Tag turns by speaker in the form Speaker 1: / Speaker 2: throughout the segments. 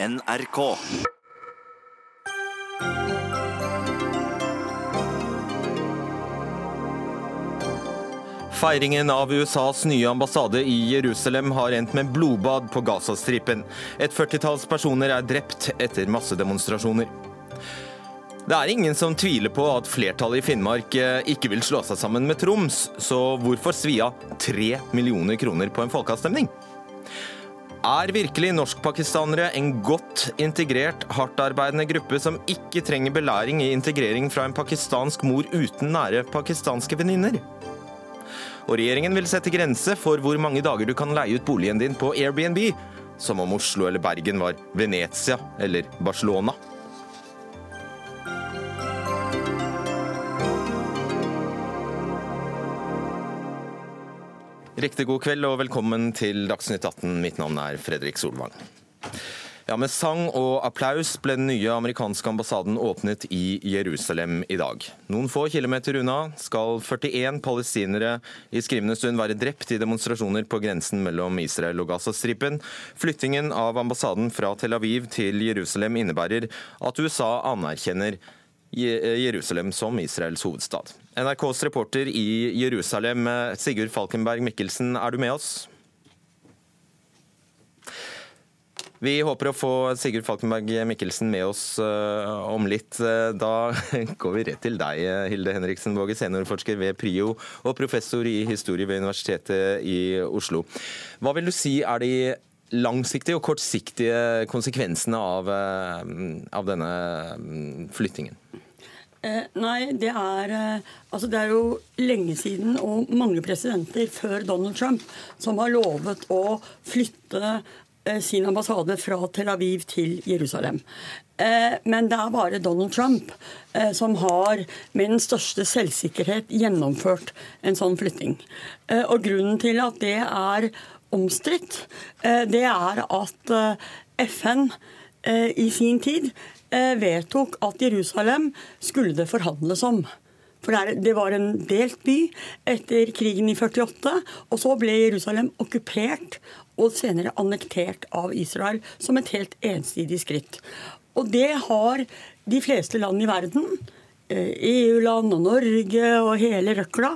Speaker 1: NRK.
Speaker 2: Feiringen av USAs nye ambassade i Jerusalem har endt med blodbad på Gazastripen. Et førtitalls personer er drept etter massedemonstrasjoner. Det er ingen som tviler på at flertallet i Finnmark eh, ikke vil slå seg sammen med Troms, så hvorfor svi av tre millioner kroner på en folkeavstemning? Er virkelig norskpakistanere en godt integrert, hardtarbeidende gruppe som ikke trenger belæring i integrering fra en pakistansk mor uten nære pakistanske venninner? Og regjeringen vil sette grense for hvor mange dager du kan leie ut boligen din på Airbnb, som om Oslo eller Bergen var Venezia eller Barcelona. Riktig god kveld og velkommen til Dagsnytt 18. Mitt navn er Fredrik Solvang. Ja, Med sang og applaus ble den nye amerikanske ambassaden åpnet i Jerusalem i dag. Noen få kilometer unna skal 41 palestinere i skrivende stund være drept i demonstrasjoner på grensen mellom Israel og Gazastripen. Flyttingen av ambassaden fra Tel Aviv til Jerusalem innebærer at USA anerkjenner Jerusalem som Israels hovedstad. NRKs reporter i Jerusalem, Sigurd Falkenberg Mikkelsen, er du med oss? Vi håper å få Sigurd Falkenberg Mikkelsen med oss uh, om litt. Da går vi rett til deg, Hilde Henriksen Våge, seniorforsker ved PRIO og professor i historie ved Universitetet i Oslo. Hva vil du si er de langsiktige og kortsiktige konsekvensene av, av denne mm, flyttingen?
Speaker 3: Eh, nei, det er, eh, altså det er jo lenge siden og mange presidenter før Donald Trump som har lovet å flytte eh, sin ambassade fra Tel Aviv til Jerusalem. Eh, men det er bare Donald Trump eh, som har med den største selvsikkerhet gjennomført en sånn flytting. Eh, og grunnen til at det er omstridt, det er at FN i sin tid vedtok at Jerusalem skulle det forhandles om. For det var en delt by etter krigen i 48, og så ble Jerusalem okkupert og senere annektert av Israel som et helt ensidig skritt. Og det har de fleste land i verden EU-land og Norge og hele røkla,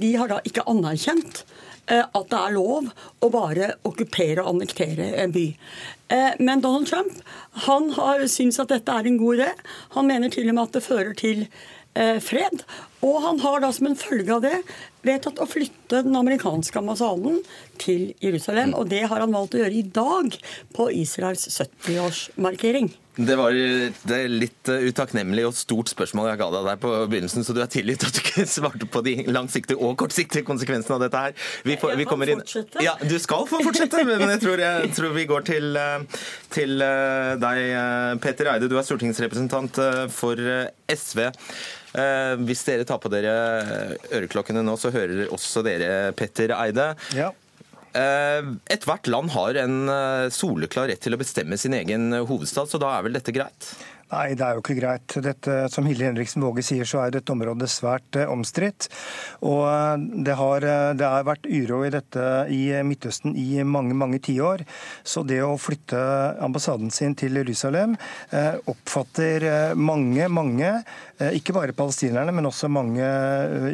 Speaker 3: de har da ikke anerkjent Eh, at det er lov å bare okkupere og annektere en by. Eh, men Donald Trump han har syns at dette er en god idé. Han mener til og med at det fører til eh, fred. Og han har da som en følge av det vedtatt å flytte den amerikanske ambassaden til Jerusalem. Og det har han valgt å gjøre i dag, på Israels 70-årsmarkering.
Speaker 2: Det var det litt eh, utakknemlig og stort spørsmål jeg ga deg der på begynnelsen, så du er tilgitt at du ikke svarte på de langsiktige og kortsiktige konsekvensene av dette her.
Speaker 3: Vi, får, vi kommer inn
Speaker 2: Ja, du skal få fortsette, men jeg tror, jeg tror vi går til, eh, til, eh, deg, Peter Eide. Du er stortingsrepresentant for SV. Hvis dere tar på dere øreklokkene nå, så hører også dere Petter Eide. Ja. Eh, ethvert land har en eh, soleklar rett til å bestemme sin egen hovedstad, så da er vel dette greit?
Speaker 4: Nei, det er jo ikke greit. Dette, som Hilde Henriksen Våge sier, så er dette området svært eh, omstridt. Og eh, det har, eh, det har, vært uro i dette i Midtøsten i mange, mange tiår. Så det å flytte ambassaden sin til Jerusalem oppfatter mange, mange, ikke bare palestinerne, men også mange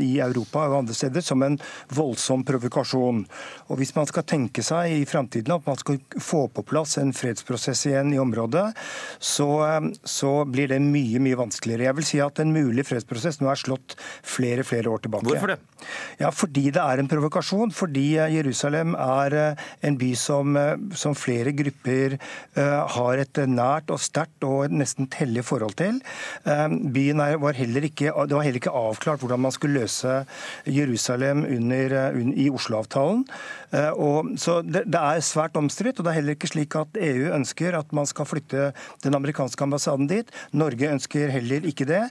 Speaker 4: i Europa og andre steder, som en voldsom provokasjon. Og hvis man skal tenke seg i framtiden at man skal få på plass en fredsprosess igjen i området, så, så så blir det mye mye vanskeligere. Jeg vil si at En mulig fredsprosess nå er slått flere flere år tilbake.
Speaker 2: Hvorfor det?
Speaker 4: Ja, Fordi det er en provokasjon. Fordi eh, Jerusalem er eh, en by som, eh, som flere grupper har et nært og sterkt og nesten hellig forhold til. Byen var heller ikke, Det var heller ikke avklart hvordan man skulle løse Jerusalem under, i Oslo-avtalen. Så det, det er svært omstridt. Og det er heller ikke slik at EU ønsker at man skal flytte den amerikanske ambassaden dit. Norge ønsker heller ikke det.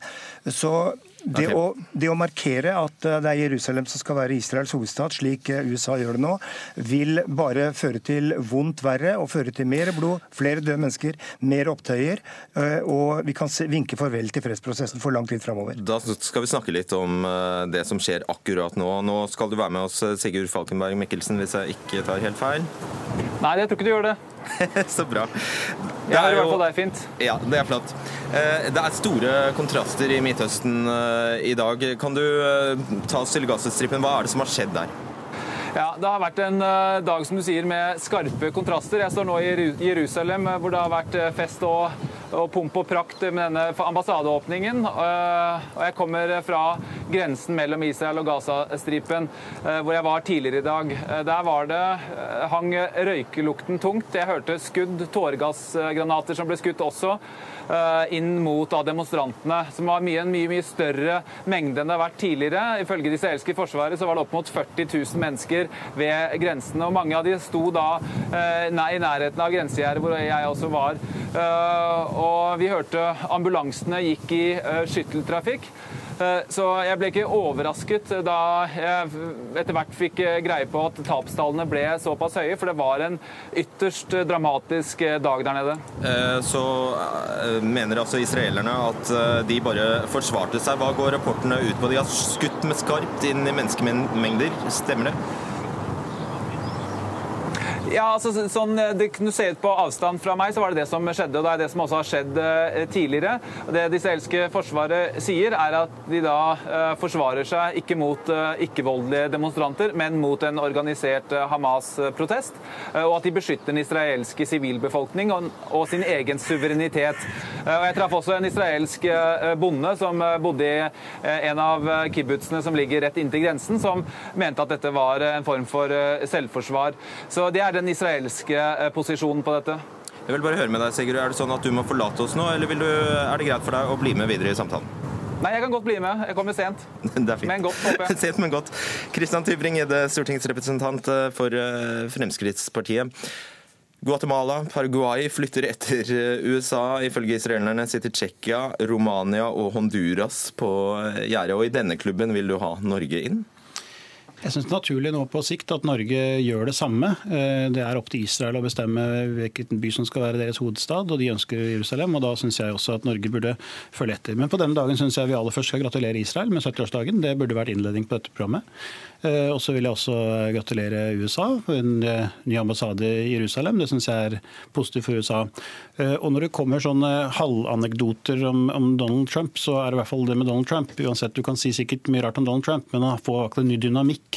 Speaker 4: Så det, å, det, å, markere at eh, det er Jerusalem som skal være Israels hovedstad, slik eh, USA gjør det nå, vil bare føre til vondt verre og føre til mer blod, flere døde mennesker, mer opptøyer. Eh, og vi kan vinke farvel til fredsprosessen for lang tid framover.
Speaker 2: Da skal vi snakke litt om det som skjer akkurat nå. Nå skal du være med oss, Sigurd Falkenberg Mikkelsen, hvis jeg ikke tar helt feil?
Speaker 5: Nei, jeg tror ikke du gjør det.
Speaker 2: Så bra.
Speaker 1: Jeg er, i hvert fall det er fint.
Speaker 2: Ja, det er flott. Eh, det er store kontraster i Midtøsten i dag. Kan du ta oss til Gazastripen? Hva er det som har skjedd der?
Speaker 1: Ja, Det har vært en dag som du sier, med skarpe kontraster. Jeg står nå i Jerusalem, hvor det har vært fest og og pomp og prakt med denne ambassadeåpningen. Eh, og jeg kommer fra grensen mellom Israel og Gazastripen, eh, hvor jeg var tidligere i dag. Eh, der var det, hang røykelukten tungt. Jeg hørte skudd, tåregassgranater som ble skutt også. Eh, inn mot da, demonstrantene, som var mye, en mye, mye større mengde enn det har vært tidligere. Ifølge det israelske forsvaret så var det opp mot 40 000 mennesker ved grensene. og Mange av de sto da eh, i nærheten av grensegjerdet hvor jeg også var. Eh, og vi hørte ambulansene gikk i skytteltrafikk. Eh, så jeg ble ikke overrasket da jeg etter hvert fikk greie på at tapstallene ble såpass høye, for det var en ytterst dramatisk dag der nede.
Speaker 2: Så mener altså israelerne at de bare forsvarte seg. Hva går rapportene ut på? De har skutt med skarpt inn i menneskemengder, stemmer det?
Speaker 1: Ja, altså sånn det kunne se ut på avstand fra meg, så var det det som skjedde. og Det er det som også har skjedd eh, tidligere. Det det israelske forsvaret sier, er at de da uh, forsvarer seg ikke mot ikke-voldelige demonstranter, men mot en organisert Hamas-protest. og at de beskytter den israelske sivilbefolkning og, sin egen suverenitet. og Jeg traff også en israelsk bonde som bodde i en av kibbutzene som ligger rett inntil grensen, som mente at dette var en form for selvforsvar. Så det er det den israelske eh, posisjonen på dette?
Speaker 2: Jeg vil bare høre med deg, Sigurd. Er det sånn at du må forlate oss nå, eller du, er det greit for deg å bli med videre i samtalen?
Speaker 1: Nei, jeg kan godt bli med. Jeg kommer sent.
Speaker 2: Det er fint.
Speaker 1: Men godt, håper jeg.
Speaker 2: sent, men godt. Kristian Tybring-Gjedde, stortingsrepresentant eh, for eh, Fremskrittspartiet. Guatemala, Paraguay flytter etter USA. Ifølge israelerne sitter Tsjekkia, Romania og Honduras på gjerdet. Og i denne klubben vil du ha Norge inn?
Speaker 5: Jeg syns det er naturlig nå på sikt at Norge gjør det samme. Eh, det er opp til Israel å bestemme hvilken by som skal være deres hovedstad, og de ønsker Jerusalem. og Da syns jeg også at Norge burde følge etter. Men på denne dagen syns jeg vi aller først skal gratulere Israel med 70-årsdagen. Det burde vært innledning på dette programmet. Eh, og så vil jeg også gratulere USA med en eh, ny ambassade i Jerusalem. Det syns jeg er positivt for USA. Og når det kommer sånne halvanekdoter om, om, Donald Trump, så er det i hvert fall det med Donald Trump. Uansett, Du kan si sikkert mye rart om Donald Trump, men han får en ny dynamikk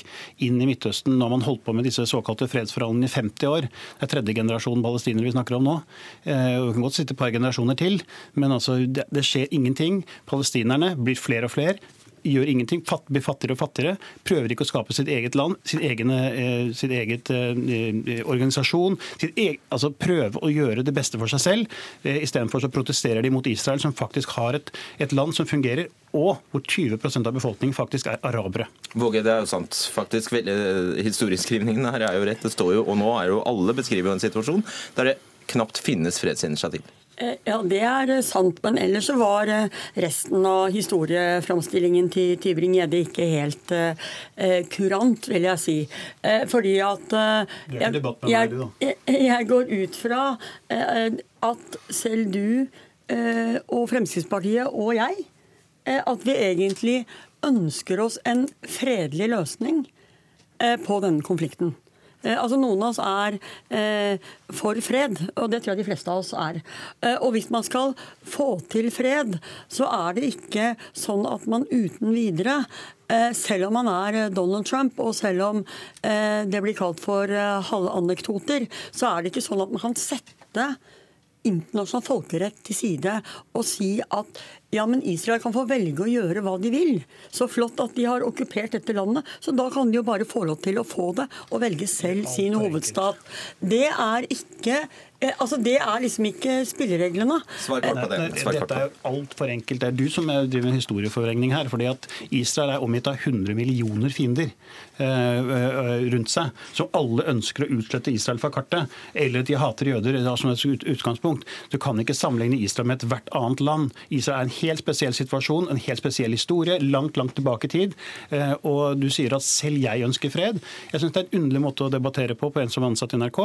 Speaker 5: inn i Midtøsten når man holdt på med disse såkalte fredsforhandlingene i 50 år. Det er tredje generasjon palestinere vi snakker om nå. Eh, vi kan godt sitte et par generasjoner til, men altså, det, skjer ingenting. Palestinerne blir flere og flere gjør ingenting, blir fattigere og fattigere, prøver ikke å skape sitt eget land, sin egen, eh, sin eget eh, organisasjon. Sitt egen, altså prøve å gjøre det beste for seg selv. Eh, Istedenfor så protesterer de mot Israel, som faktisk har et, et land som fungerer og hvor 20% av befolkningen faktisk er arabere.
Speaker 2: Våge, det er jo sant. Faktisk, Historieskrivningen her er jo rett. Det står jo, og nå er jo alle beskriver jo en situasjon der det knapt finnes fredsinitiativ.
Speaker 3: Eh, ja, det er eh, sant. Men ellers så var eh, resten av historieframstillingen til Tybring-Gjedde ikke helt eh, kurant, vil jeg si. Eh, fordi at eh, jeg, jeg, jeg, går ut fra at selv du og Fremskrittspartiet og jeg at vi egentlig ønsker oss en fredelig løsning på denne konflikten. Eh, altså Noen av oss er eh, for fred, og det tror jeg de fleste av oss er. Eh, og hvis man skal få til fred, så er det ikke sånn at man uten videre eh, selv om man er Donald Trump, og selv om det blir kalt for halvanekdoter, så er det ikke sånn at man kan sette internasjonal folkerett til side og si at ja, men Israel kan få velge å gjøre hva de vil. Så flott at de har okkupert dette landet. Så da kan de jo bare få lov til å få det og velge selv sin hovedstad. Det er ikke Eh, altså, Det er liksom ikke spillereglene.
Speaker 2: Svar kort på det.
Speaker 5: Svar kort på. Dette er altfor enkelt. Det er du som driver med historieforvrengning her. fordi at Israel er omgitt av 100 millioner fiender eh, eh, rundt seg, som alle ønsker å utslette Israel fra kartet. Eller at de hater jøder som et utgangspunkt. Du kan ikke sammenligne Israel med ethvert annet land. Israel er en helt spesiell situasjon, en helt spesiell historie, langt, langt tilbake i tid. Og du sier at selv jeg ønsker fred. Jeg syns det er en underlig måte å debattere på på en som er ansatt i NRK.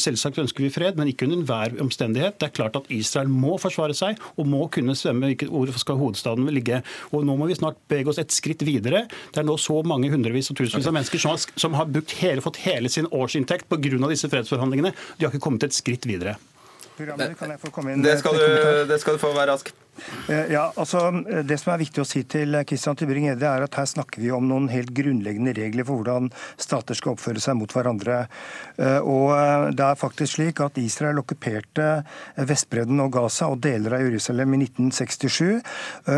Speaker 5: Selvsagt ønsker vi fred fred, men ikke under enhver omstendighet. Det er klart at Israel må forsvare seg og må kunne svømme hvor skal hovedstaden ligge. Og Nå må vi snart bevege oss et skritt videre. Det er nå så mange hundrevis og tusenvis av mennesker som har, som har hele, fått hele sin årsinntekt pga. disse fredsforhandlingene. De har ikke kommet et skritt videre.
Speaker 4: Kan jeg få komme inn?
Speaker 2: Det skal du, det skal du få, være rask.
Speaker 4: Eh, ja, altså Det som er viktig å si til Christian Tybring-Gjedde, er at her snakker vi om noen helt grunnleggende regler for hvordan stater skal oppføre seg mot hverandre. Eh, og eh, Det er faktisk slik at Israel okkuperte Vestbredden og Gaza og deler av Jerusalem i 1967.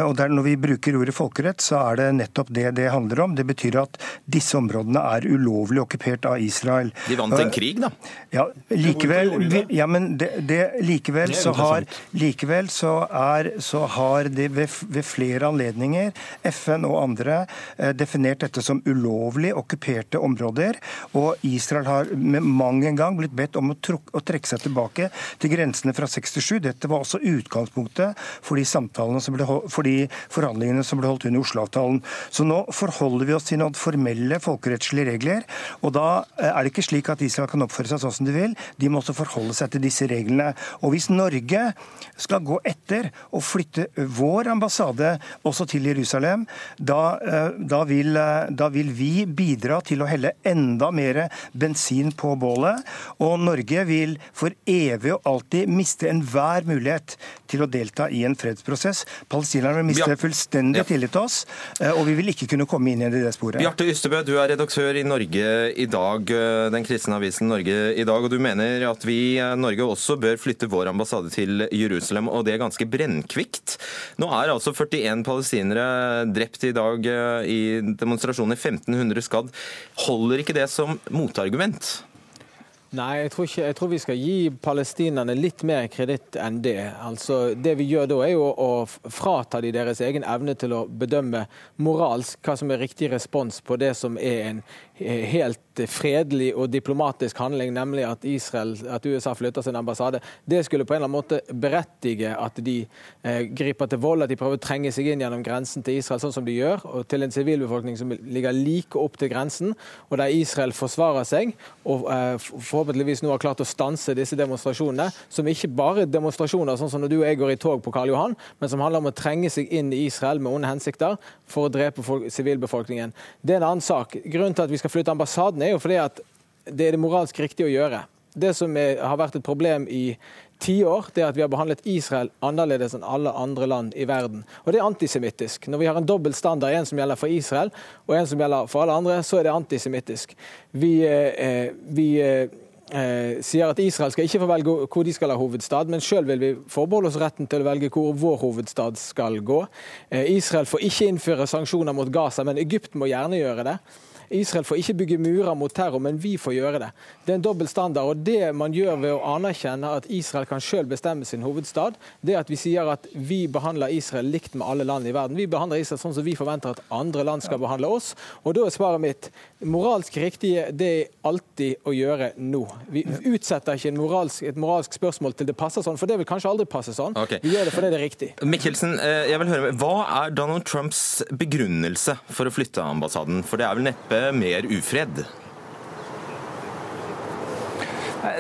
Speaker 4: og der, Når vi bruker ordet folkerett, så er det nettopp det det handler om. Det betyr at disse områdene er ulovlig okkupert av Israel.
Speaker 2: De vant en krig, da?
Speaker 4: Ja, likevel, ja, men det, det, likevel, så har, likevel så er så har de ved, ved flere anledninger, FN og andre, eh, definert dette som ulovlig okkuperte områder. Og Israel har med mang en gang blitt bedt om å, truk, å trekke seg tilbake til grensene fra 67. Dette var også utgangspunktet for de, som ble, for de forhandlingene som ble holdt under Oslo-avtalen. Så nå forholder vi oss til noen formelle folkerettslige regler. Og da eh, er det ikke slik at Israel kan oppføre seg sånn som de vil. De må også forholde seg til disse reglene. Og hvis Norge skal gå etter og flytte flytte vår ambassade også til Jerusalem, da, eh, da, vil, eh, da, vil, vi bidra til å helle enda mer bensin på bålet. Og Norge vil for evig og alltid miste enhver mulighet til å delta i en fredsprosess. Palestinerne vil miste fullstendig tillit til oss, eh, og vi vil ikke kunne komme inn i det sporet.
Speaker 2: Bjarte Ystebø, du er redaktør i Norge i dag, den kristne avisen Norge i dag, og du mener at vi Norge også bør flytte vår ambassade til Jerusalem, og det er ganske brennkvikt konflikt. Nå er altså 41 palestinere drept i dag eh, i demonstrasjoner, 1500 skadd. Holder ikke det som motargument?
Speaker 6: Nei, jeg tror, ikke, jeg tror, vi skal gi palestinerne litt mer kreditt enn det. Altså, det vi gjør da, er jo å frata de deres egen evne til å bedømme moralsk hva som er riktig respons på det som er en helt fredelig og diplomatisk handling, nemlig at, Israel, at USA flytter sin ambassade, det skulle på en eller annen måte berettige at de eh, griper til vold, at de prøver å trenge seg inn gjennom grensen til Israel, sånn som de gjør, og til en sivilbefolkning som ligger like opp til grensen, og der Israel forsvarer seg og eh, forhåpentligvis nå har klart å stanse disse demonstrasjonene, som ikke bare er demonstrasjoner sånn som når du og jeg går i tog på Karl Johan, men som handler om å trenge seg inn i Israel med onde hensikter for å drepe sivilbefolkningen. Det er en annen sak. Grunnen til at vi skal flytte ambassaden, er jo fordi at det er det moralsk riktige å gjøre. Det som er, har vært et problem i tiår, det er at vi har behandlet Israel annerledes enn alle andre land i verden. Og det er antisemittisk. Når vi har en dobbel standard, en som gjelder for Israel og en som gjelder for alle andre, så er det antisemittisk. Vi, eh, vi eh, eh sier at Israel skal ikke få velge hvor de skal ha hovedstad, men selv vil vi forbeholde oss retten til å velge hvor vår hovedstad skal gå. Eh, Israel får ikke innføre sanksjoner mot Gaza, men Egypt må gjerne gjøre det. Israel får ikke bygge murer mot terror, men vi får gjøre det. Det er en dobbel standard. og Det man gjør ved å anerkjenne at Israel kan selv bestemme sin hovedstad, det er at vi sier at vi behandler Israel likt med alle land i verden. Vi behandler Israel sånn som vi forventer at andre land skal behandle oss. Og da er svaret mitt moralsk riktige, det er alltid å gjøre nå. Vi utsetter ikke moralsk, et moralsk spørsmål til det passer sånn, for det vil kanskje aldri passe sånn. Okay. Vi gjør det fordi det er riktig.
Speaker 2: Mikkelsen, eh, jeg vil høre, Hva er Donald Trumps begrunnelse for å flytte ambassaden? For det er vel neppe mer ufred?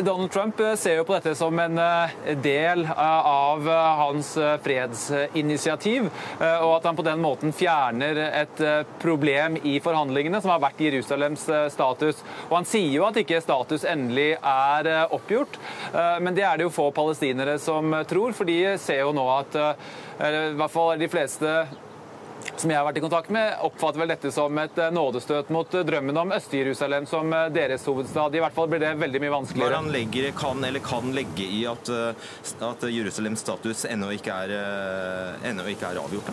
Speaker 1: Donald Trump eh, ser jo på dette som en eh, del eh, av hans fredsinitiativ, og at han på den måten fjerner et problem i forhandlingene, som har vært Jerusalems status. Og Han sier jo at ikke status endelig er oppgjort, men det er det jo få palestinere som tror, for de ser jo nå at i hvert fall de fleste som jeg har vært i kontakt med, oppfatter vel dette som et eh, nådestøt mot eh, drømmen om Øst-Jerusalem som eh, deres hovedstad. I hvert fall blir det veldig mye vanskeligere.
Speaker 2: Hva legger, kan eller kan legge i at, at Jerusalems status ennå ikke er, ennå ikke er avgjort?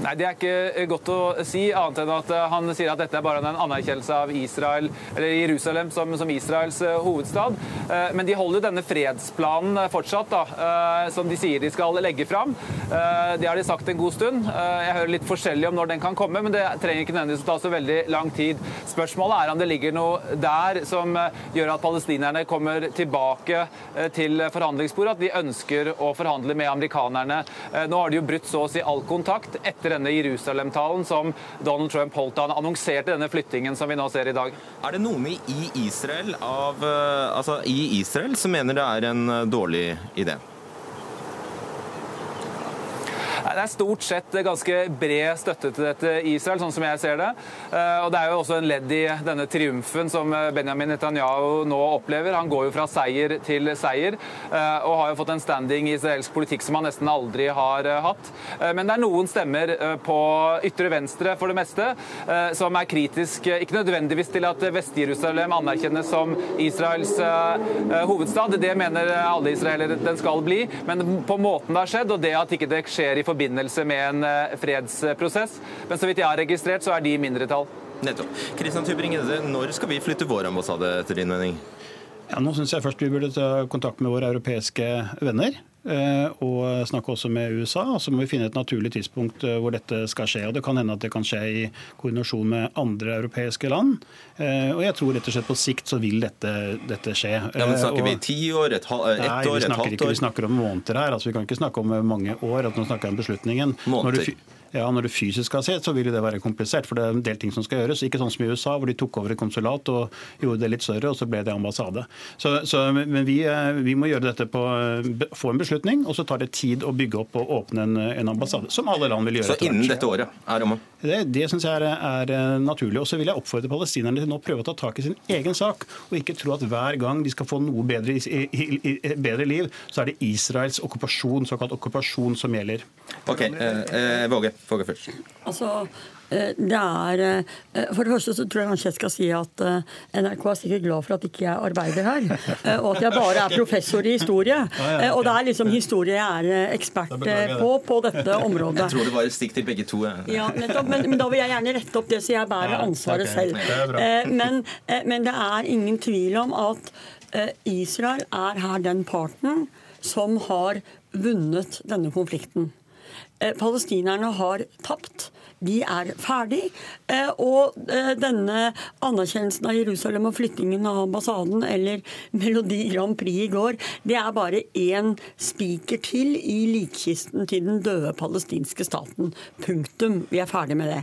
Speaker 1: Nei, Det er ikke godt å si, annet enn at eh, han sier at dette er bare en anerkjennelse av Israel, eller Jerusalem som, som Israels eh, hovedstad. Eh, men de holder denne fredsplanen fortsatt, da, som de sier de skal legge fram. Det har de sagt en god stund. Jeg hører litt forskjellig om når den kan komme, men det trenger ikke nødvendigvis å ta så veldig lang tid. Spørsmålet er om det ligger noe der som gjør at palestinerne kommer tilbake til forhandlingsbordet, at de ønsker å forhandle med amerikanerne. Nå har de jo brutt så å si all kontakt etter etter denne Jerusalem-talen som Donald Trump holdt da han annonserte denne flyttingen som vi nå ser i dag.
Speaker 2: Er det noen i Israel, av, eh, altså i Israel som mener det er en eh, dårlig idé?
Speaker 1: Det er stort sett ganske bred støtte til dette i Israel, sånn som jeg ser det. Eh, og Det er jo også en ledd i denne triumfen som Benjamin Netanyahu nå opplever. Han går jo fra seier til seier, eh, og har jo fått en standing i israelsk politikk som han nesten aldri har eh, hatt. Men det er noen stemmer på ytre venstre for det meste som er kritisk, ikke nødvendigvis til at Vest-Jerusalem anerkjennes som Israels hovedstad, det mener alle israelere den skal bli, men på måten det har skjedd, og det at ikke det skjer i forbindelse med en eh, fredsprosess. Men så vidt jeg har registrert, så er de mindretall.
Speaker 2: Nettopp. Kristian Tybring-Gjedde, når skal vi flytte vår ambassade, etter din mening?
Speaker 5: Ja, nå syns jeg først vi burde ta kontakt med våre europeiske venner. Eh, og snakke også med USA. og Så må vi finne et naturlig tidspunkt eh, hvor dette skal skje. og Det kan hende at det kan skje i koordinasjon med andre europeiske land. Og jeg tror rett og slett på sikt så vil dette, dette skje.
Speaker 2: Ja, men Snakker og, vi ti år, et, halv, et nei, år, et halvt år?
Speaker 5: Ikke, vi snakker om måneder her. altså Vi kan ikke snakke om mange år. at Nå snakker jeg om beslutningen.
Speaker 2: Måneder.
Speaker 5: Ja, Når du fysisk har sett, så vil det være komplisert. For det er en del ting som skal gjøres. Ikke sånn som i USA, hvor de tok over et konsulat og gjorde det litt større, og så ble det ambassade. Så, så, men vi, eh, vi, må gjøre dette på få en beslutning, og så tar det tid å bygge opp og åpne en, en ambassade. Som alle land vil gjøre.
Speaker 2: Så innen dette året er rammen?
Speaker 5: Det, det syns jeg er, er, eh, naturlig. Og så vil jeg oppfordre palestinerne til å prøve å ta tak i sin egen sak, og ikke tro at hver gang de skal få noe bedre, bedre liv, så er det Israels okkupasjon, såkalt okkupasjon, som gjelder.
Speaker 2: Ok, eh, eh, Våge. Våge først.
Speaker 3: Altså, eh, det er, For det første så tror jeg kanskje jeg skal si at NRK er sikkert glad for at ikke jeg arbeider her. Og at jeg bare er professor i historie. Og det er liksom historie jeg er ekspert på på dette området.
Speaker 2: Jeg tror det var et stikk til begge to.
Speaker 3: Ja, nettopp, men, men, da vil jeg gjerne rette opp det, så jeg bærer ansvaret selv. Men, men det er ingen tvil om at Israel er her den parten som har vunnet denne konflikten. Eh, palestinerne har tapt. De er ferdig. Eh, og eh, denne anerkjennelsen av Jerusalem og flyttingen av ambassaden, eller Melodi Grand Prix i går, det er bare én spiker til i likkisten til den døde palestinske staten. Punktum. Vi er ferdig med det.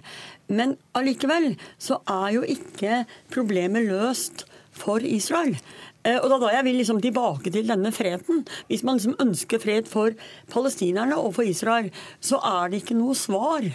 Speaker 3: Men allikevel så er jo ikke problemet løst for Israel. Eh, og da, da jeg vil liksom tilbake til denne freden. Hvis man liksom ønsker fred for palestinerne og for Israel, så er det ikke noe svar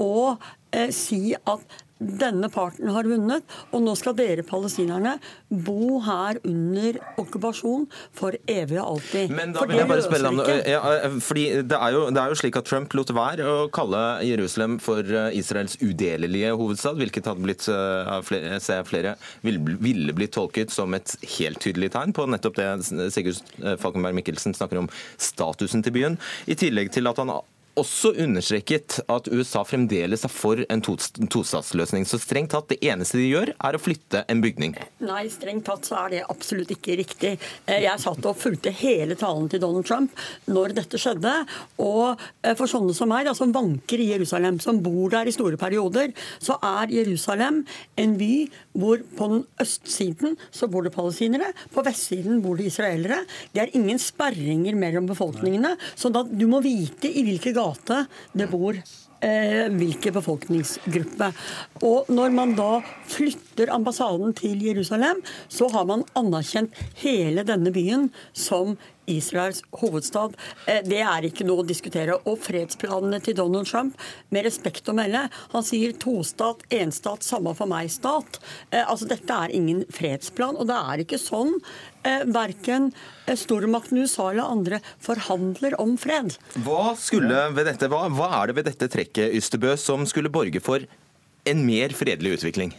Speaker 3: å eh, si at denne parten har vunnet, og nå skal dere palestinerne bo her under okkupasjon for evig og alltid.
Speaker 2: Men da vil jeg bare spørre deg ja, fordi det er, jo, det er, jo, slik at Trump lot være å kalle Jerusalem for eh, Israels udelelige hovedstad, hvilket hadde blitt, eh, flere, ser flere, ville blitt tolket som et helt tydelig tegn på nettopp det Sigurd eh, Falkenberg Mikkelsen snakker om, statusen til byen. I tillegg til at han også understreket at USA fremdeles er for en tostatsløsning. Så strengt tatt, det eneste de gjør, er å flytte en bygning.
Speaker 3: Nei, strengt tatt så er det absolutt ikke riktig. Eh, jeg satt og fulgte hele talen til Donald Trump når dette skjedde. Og eh, for sånne som meg, da, som vanker i Jerusalem, som bor der i store perioder, så er Jerusalem en by hvor på den østsiden så bor det palestinere, på vestsiden bor det israelere. Det er ingen sperringer mellom befolkningene. Så da, du må vite i hvilke gater gate det bor eh, hvilken befolkningsgruppe. Og når man da flytter ambassaden til Jerusalem, så har man anerkjent hele denne byen som Israels hovedstad. Eh, det er ikke noe å diskutere. Og fredsplanene til Donald Trump, med respekt å melde, han sier tostat, enstat, samme for meg-stat. Eh, altså Dette er ingen fredsplan, og det er ikke sånn eh, verken stormakten USA eller andre forhandler om fred.
Speaker 2: Hva, dette, hva, hva er det ved dette trekket Ystebø, som skulle borge for en mer fredelig utvikling?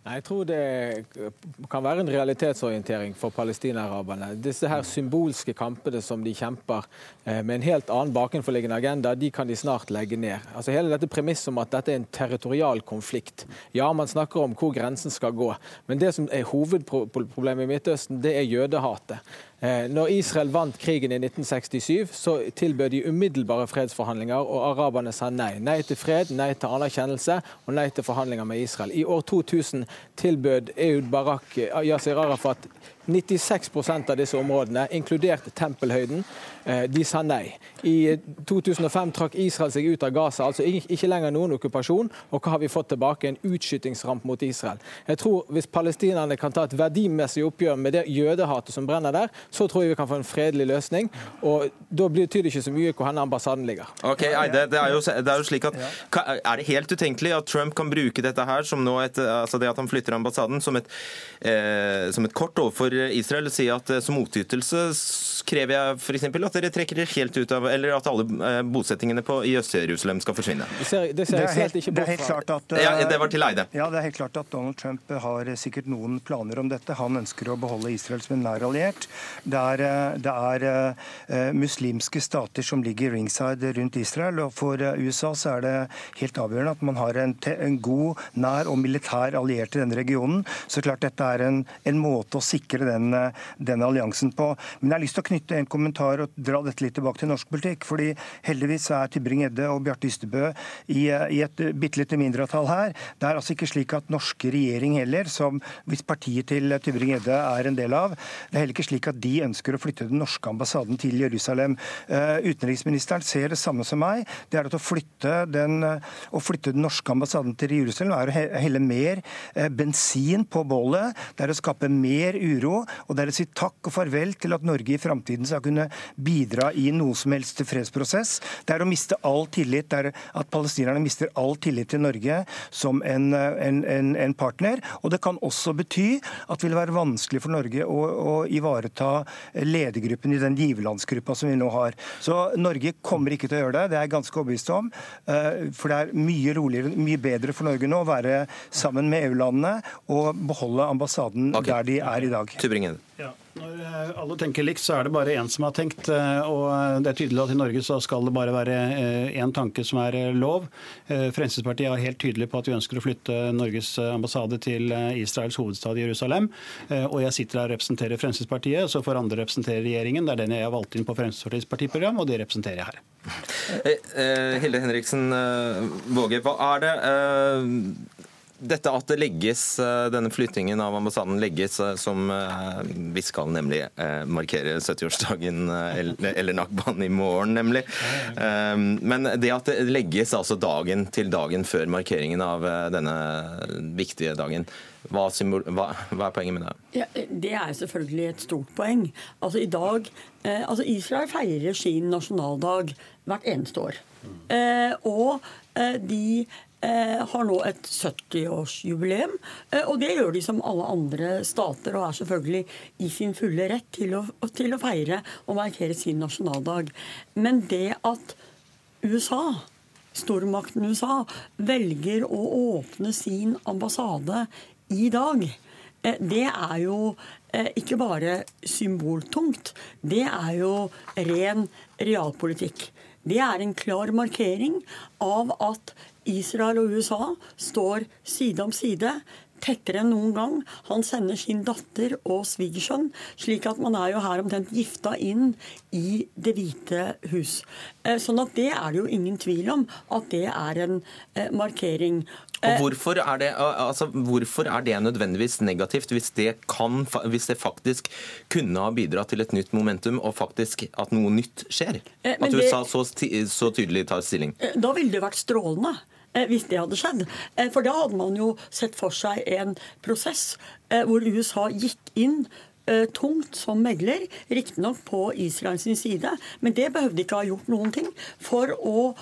Speaker 6: Jeg tror det kan være en realitetsorientering for palestinaraberne. Disse her symbolske kampene som de kjemper eh, med en helt annen bakenforliggende agenda, de kan de snart legge ned. Altså Hele dette premisset om at dette er en territorial konflikt. Ja, man snakker om hvor grensen skal gå, men det som er hovedproblemet i Midtøsten, det er jødehatet. Eh, når Israel vant krigen i 1967, så tilbød de umiddelbare fredsforhandlinger, og araberne sa nei. Nei til fred, nei til anerkjennelse og nei til forhandlinger med Israel. I år 2000 tilbød Eud Barak Yasir Arafat 96% av disse områdene, inkludert Tempelhøyden, eh, de sa nei. I 2005 trakk Israel seg ut av Gaza, altså ikke lenger noen okkupasjon. Og hva har vi fått tilbake? En utskytingsramp mot Israel. Jeg tror Hvis palestinerne kan ta et verdimessig oppgjør med det jødehatet som brenner der, så tror jeg vi kan få en fredelig løsning. Og Da betyr det ikke så mye hvor hen ambassaden ligger.
Speaker 2: Ok, det, det er, jo, det er jo slik at Er det helt utenkelig at Trump kan bruke dette her som nå et, altså det at han flytter ambassaden, som et, eh, som et kort overfor Israel? Si at eh, som motytelse krever jeg f.eks. at dere trekker dere helt ut av Eller at alle eh, bosettingene på, i Øst-Jerusalem skal forsvinne?
Speaker 6: Det ser, det ser
Speaker 4: det er helt, det er helt klart at,
Speaker 2: ja, det var til Eide.
Speaker 4: Ja, det er helt klart at Donald Trump har sikkert noen planer om dette. Han ønsker å beholde Israel som en nær alliert. Det er, det er uh, muslimske stater som ligger ringside rundt Israel. og For USA så er det helt avgjørende at man har en, en god, nær og militær alliert i denne regionen. Så klart dette er en, en måte å sikre den, den, alliansen på. Men jeg har lyst til å knytte en kommentar og dra dette litt tilbake til norsk politikk. fordi heldigvis er Tybring-Gjedde og Bjarte Ystebø i, i et bitte lite mindretall her. Det er altså ikke slik at norske regjering heller, som hvis partiet til Tybring-Gjedde er en del av, det er heller ikke slik at de ønsker å flytte den norske ambassaden til Jerusalem. Uh, utenriksministeren ser det samme som meg. Det er at å flytte den, å flytte den norske ambassaden til Jerusalem er å helle mer bensin på bålet. Det er å skape mer uro, og det er å si takk og farvel til at Norge i framtiden skal kunne bidra i noe som helst til fredsprosess. Det er å miste all tillit. Det er at palestinerne mister all tillit til Norge som en, en, en, en partner. Og det kan også bety at det vil være vanskelig for Norge å, å ivareta ledergruppen i den giverlandsgruppa som vi nå har. Så Norge kommer ikke til å gjøre det, det er jeg ganske overbevist om. Eh, for det er mye roligere, mye bedre for Norge nå å være sammen med EU-landene og beholde ambassaden okay. der de er i dag.
Speaker 2: Tybringen.
Speaker 5: Ja. Når eh, alle tenker likt, så er det bare én som har tenkt. Eh, og det er tydelig at i Norge så skal det bare være én eh, tanke som er lov. Fremskrittspartiet er helt tydelig på at vi ønsker å flytte Norges ambassade til Israels hovedstad Jerusalem. Og jeg sitter her og representerer Fremskrittspartiet, så får andre representere regjeringen. Det er den jeg har valgt inn på Fremskrittspartiets partiprogram, og det representerer jeg
Speaker 2: her. Hilde Henriksen Våge, hva er det dette at det legges, eh, denne flyttingen av ambassaden legges eh, som eh, vi skal nemlig markere 70-årsdagen eller Nakban i morgen, nemlig. Men det at det legges altså dagen til dagen før markeringen av denne viktige dagen, hva, er poenget med det?
Speaker 3: Ja, det er selvfølgelig et stort poeng. Altså i dag, altså Israel feirer sin nasjonaldag hvert eneste år. Og de har nå et 70-årsjubileum. Eh, og det gjør de som alle andre stater, og er selvfølgelig i sin fulle rett til å, til å feire og markere sin nasjonaldag. Men det at USA stormakten USA velger å åpne sin ambassade i dag, eh, det er jo ikke bare symboltungt. Det er jo ren realpolitikk. Det er en klar markering av at Israel og USA står side om side tettere enn noen gang. Han sender sin datter og svigersønn, slik at man er jo her omtrent gifta inn i Det hvite hus. Eh, sånn at det er det jo ingen tvil om at det er en eh, markering.
Speaker 2: Og eh, hvorfor er, det, altså, hvorfor er det nødvendigvis negativt, hvis det, kan, hvis det, faktisk kunne ha bidratt til et nytt momentum, og faktisk at noe nytt skjer? At USA så, så tydelig tar stilling?
Speaker 3: Da ville det vært strålende. Eh, hvis det hadde skjedd. Eh, for da hadde man jo sett for seg en prosess eh, hvor USA gikk inn tungt som megler, riktignok på Israels side, men det behøvde ikke ha gjort noen ting for å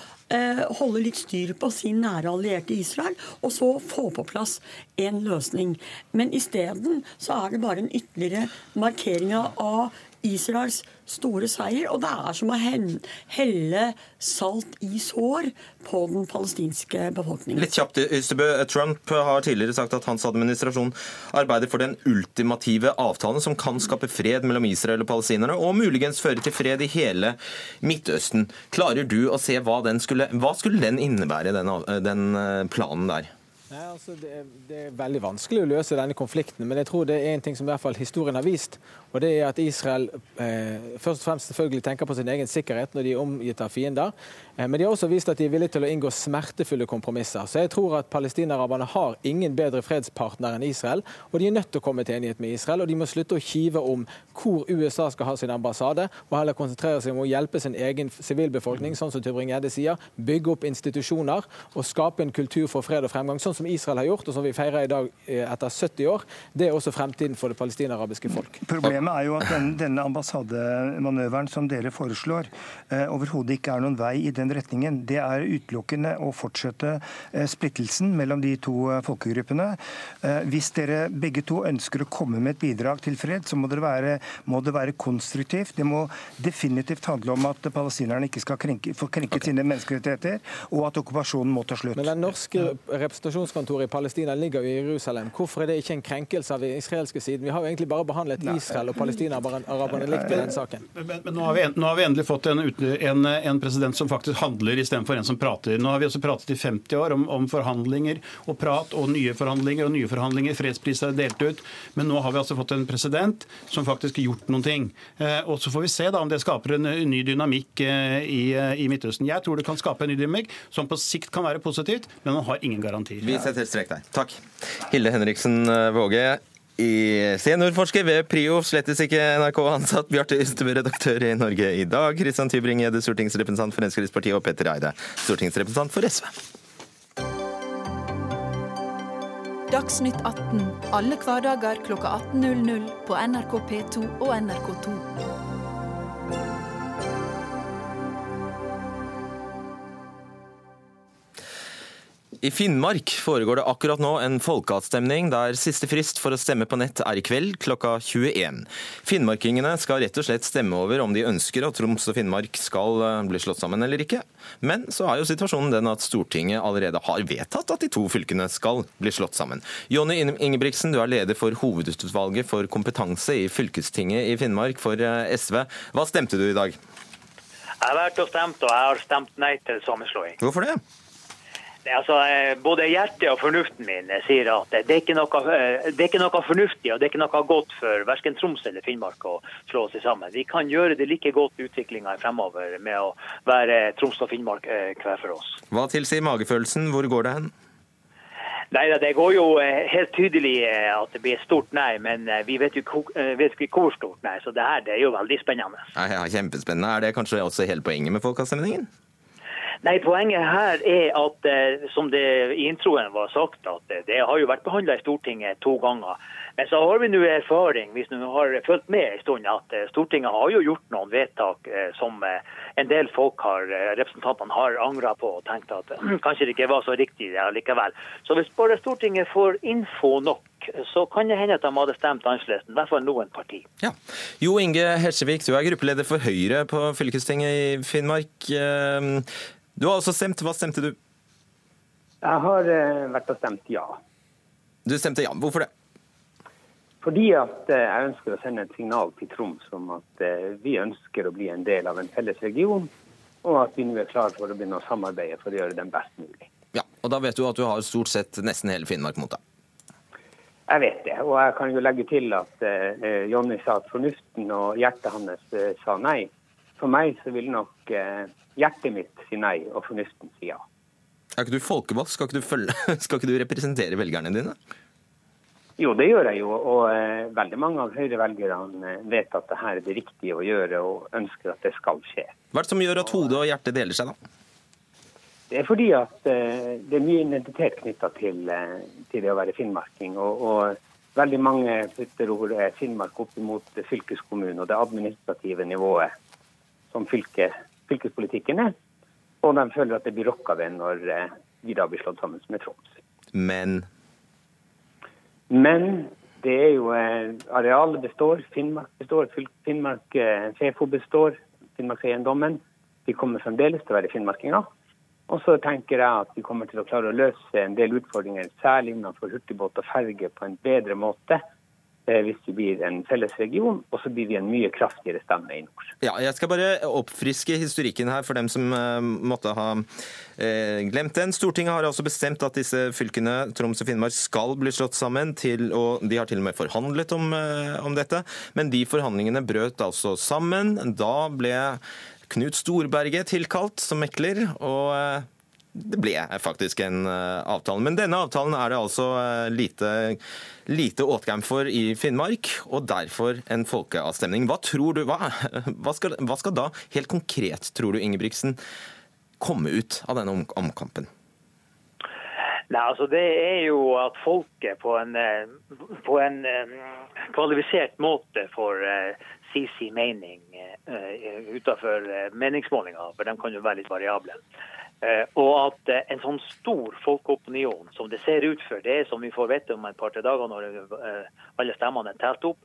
Speaker 3: holde litt styr på sin nære allierte Israel, og så få på plass en løsning. Men isteden så er det bare en ytterligere markering av Israels store seier. Og det er som å helle salt i sår på den palestinske befolkningen.
Speaker 2: Litt kjapt, Ystebø. Trump har tidligere sagt at hans administrasjon arbeider for den ultimative avtalen som kan skape fred mellom Israel og palestinerne, og muligens føre til fred i hele Midtøsten. Klarer du å se hva den skulle, hva skulle den innebære, den, den eh, planen der?
Speaker 6: Nei, altså det er, det, er, veldig vanskelig å løse denne konflikten, men jeg tror det er en ting som i hvert fall historien har vist. og det er at Israel eh, først og fremst selvfølgelig tenker på sin egen sikkerhet når de er omgitt av fiender. Eh, men de har også vist at de er villige til å inngå smertefulle kompromisser. Så jeg tror at palestinaraberne har ingen bedre fredspartner enn Israel, og de er nødt til å komme til enighet med Israel. Og de må slutte å kive om hvor USA skal ha sin ambassade, og heller konsentrere seg om å hjelpe sin egen sivilbefolkning, sånn som Tybring-Gjedde sier, bygge opp institusjoner og skape en kultur for fred og fremgang. sånn som Israel har gjort, og som vi feirer i dag eh, etter 70 år, det er også fremtiden for det palestinarabiske folk.
Speaker 4: Problemet er jo at den, denne ambassademanøveren som dere foreslår, eh, overhodet ikke er noen vei i den retningen. Det er utelukkende å fortsette eh, splittelsen mellom de to eh, folkegruppene. Eh, hvis dere begge to ønsker å komme med et bidrag til fred, så må det være, må det være konstruktivt. Det må definitivt handle om at palestinerne ikke skal krenke, få krenket okay. sine menneskerettigheter, og at okkupasjonen må ta slutt.
Speaker 6: Men den norske representasjonskontoret i Palestina ligger jo i Jerusalem. Hvorfor er det ikke en krenkelse av den israelske siden? Vi har jo egentlig bare behandlet Israel og palestinaraberne likt i den saken.
Speaker 5: Men, men nå, har vi, nå, har vi, endelig fått en, en, en president som faktisk handler istedenfor en som prater. Nå har vi også pratet i 50 år om, om, forhandlinger og prat og nye forhandlinger og nye forhandlinger. Fredspriser er delt ut. Men nå har vi altså fått en president som faktisk har gjort noen ting. Eh, og så får vi se da om det skaper en ny dynamikk eh, i, i Midtøsten. Jeg tror det kan skape en ny dynamikk som på sikt kan være positivt, men man har ingen garantier.
Speaker 2: Vi setter strek der. Takk. Hilde Henriksen eh, Våge. I seniorforsker ved PRIO, slettes ikke NRK-ansatt. Bjarte Ystebø, redaktør i Norge i dag. Kristian Tybring-Gjedde, stortingsrepresentant for Fremskrittspartiet. Og Petter Eide, stortingsrepresentant for SV.
Speaker 7: Dagsnytt 18 alle hverdager kl 18.00 på NRK P2 og NRK2.
Speaker 2: I Finnmark foregår det akkurat nå en folkeavstemning der siste frist for å stemme på nett er i kveld klokka 21. Finnmarkingene skal rett og slett stemme over om de ønsker at Troms og Finnmark skal eh, bli slått sammen eller ikke. Men så er jo situasjonen den at Stortinget allerede har vedtatt at de to fylkene skal bli slått sammen. Jonny Ingebrigtsen, du er leder for hovedutvalget for kompetanse i fylkestinget i Finnmark for eh, SV. Hva stemte du i dag?
Speaker 8: Jeg har vært og stemt, og jeg har stemt nei til sammenslåing.
Speaker 2: Hvorfor det?
Speaker 8: Altså, eh, både hjertet og fornuften min sier at det er, noe, eh, det er ikke noe, fornuftig og det er ikke noe godt for verken Troms eller Finnmark å slå seg sammen. Vi kan gjøre det like godt utviklinga fremover med å være Troms og Finnmark eh, hver for oss.
Speaker 2: Hva tilsier magefølelsen? Hvor går det hen?
Speaker 8: Nei, Det går jo helt tydelig at det blir et stort nei, men vi vet jo vet ikke hvor stort nei. Så det her det er jo veldig spennende.
Speaker 2: Ja, kjempespennende. Er det kanskje også hele poenget med folkeavstemningen?
Speaker 8: Nei, Poenget her er at, eh, som det i introen var sagt, at det har jo vært behandla i Stortinget to ganger. Men så har vi nå erfaring, hvis du har fulgt med en stund, at eh, Stortinget har jo gjort noen vedtak eh, som en del folk har, representantene har angra på og tenkt at kanskje det ikke var så riktig likevel. Så hvis bare Stortinget får info nok, så kan det hende at de hadde stemt annerledes. I hvert fall noen parti.
Speaker 2: Ja. Jo Inge Helsevik, du er gruppeleder for Høyre på fylkestinget i Finnmark. Du har også stemt. Hva stemte du?
Speaker 9: Jeg har uh, vært og stemt ja.
Speaker 2: Du stemte ja. Hvorfor det?
Speaker 9: Fordi at uh, jeg ønsker å sende et signal til Troms om at uh, vi ønsker å bli en del av en felles region, og at vi nå er klare for å begynne å samarbeide for å gjøre den best mulig.
Speaker 2: Ja, og Da vet du at du har stort sett nesten hele Finnmark mot deg?
Speaker 9: Jeg vet det. Og jeg kan jo legge til at Jonny sa at fornuften og hjertet hans sa nei. For meg så vil nok hjertet mitt si nei, og fornuften si ja.
Speaker 2: Er ikke du folkevalgt? Skal, skal, ikke du representere velgerne dine?
Speaker 9: Jo, det gjør jeg jo. Og eh, veldig mange av Høyre-velgerne eh, vet at det her er det riktige å gjøre, og ønsker at det skal skje.
Speaker 2: Hva er det som gjør at hodet og hjertet deler seg, da?
Speaker 9: Det er fordi at eh, det er mye identitet knytta til, eh, til, det å være finnmarking. Og, og veldig mange putter ordet Finnmark opp mot fylkeskommunen og det administrative nivået som fylke, fylkespolitikken er. Og de føler at det blir rokka ved når vi de da blir slått sammen med Troms.
Speaker 2: Men?
Speaker 9: Men det er jo eh, Arealet består, Finnmark består, Finnmark eh, Fefo består, Finnmarkseiendommen. De kommer fremdeles til å være finnmarkinger. Og så tenker jeg at vi kommer til å klare å løse en del utfordringer, særlig innenfor hurtigbåt og ferge, på en bedre måte eh, hvis vi blir en felles region, og så blir vi en mye kraftigere stemme i nord.
Speaker 2: Ja, jeg skal bare oppfriske historikken her for dem som uh, måtte ha uh, glemt den. Stortinget har altså bestemt at disse fylkene Troms og Finnmark skal bli slått sammen, til, og de har til og med forhandlet om, om dette. Men de forhandlingene brøt altså sammen. Da ble Knut Storberget tilkalt som mekler. og det ble faktisk en avtale. Men denne avtalen er det altså lite lite åtgang for i Finnmark, og derfor en folkeavstemning. Hva tror du, hva, hva, skal, hva skal, da helt konkret, tror du, Ingebrigtsen, komme ut av denne omkampen?
Speaker 8: Nei, altså Det er jo at folket på en, eh, på en eh, kvalifisert måte får si sin mening utenfor meningsmålinger, for de kan jo være litt variable. Eh, og at eh, en sånn stor folkeopinion som det ser ut for, det er som vi får vite om et par-tre dager når eh, alle stemmene er telt opp,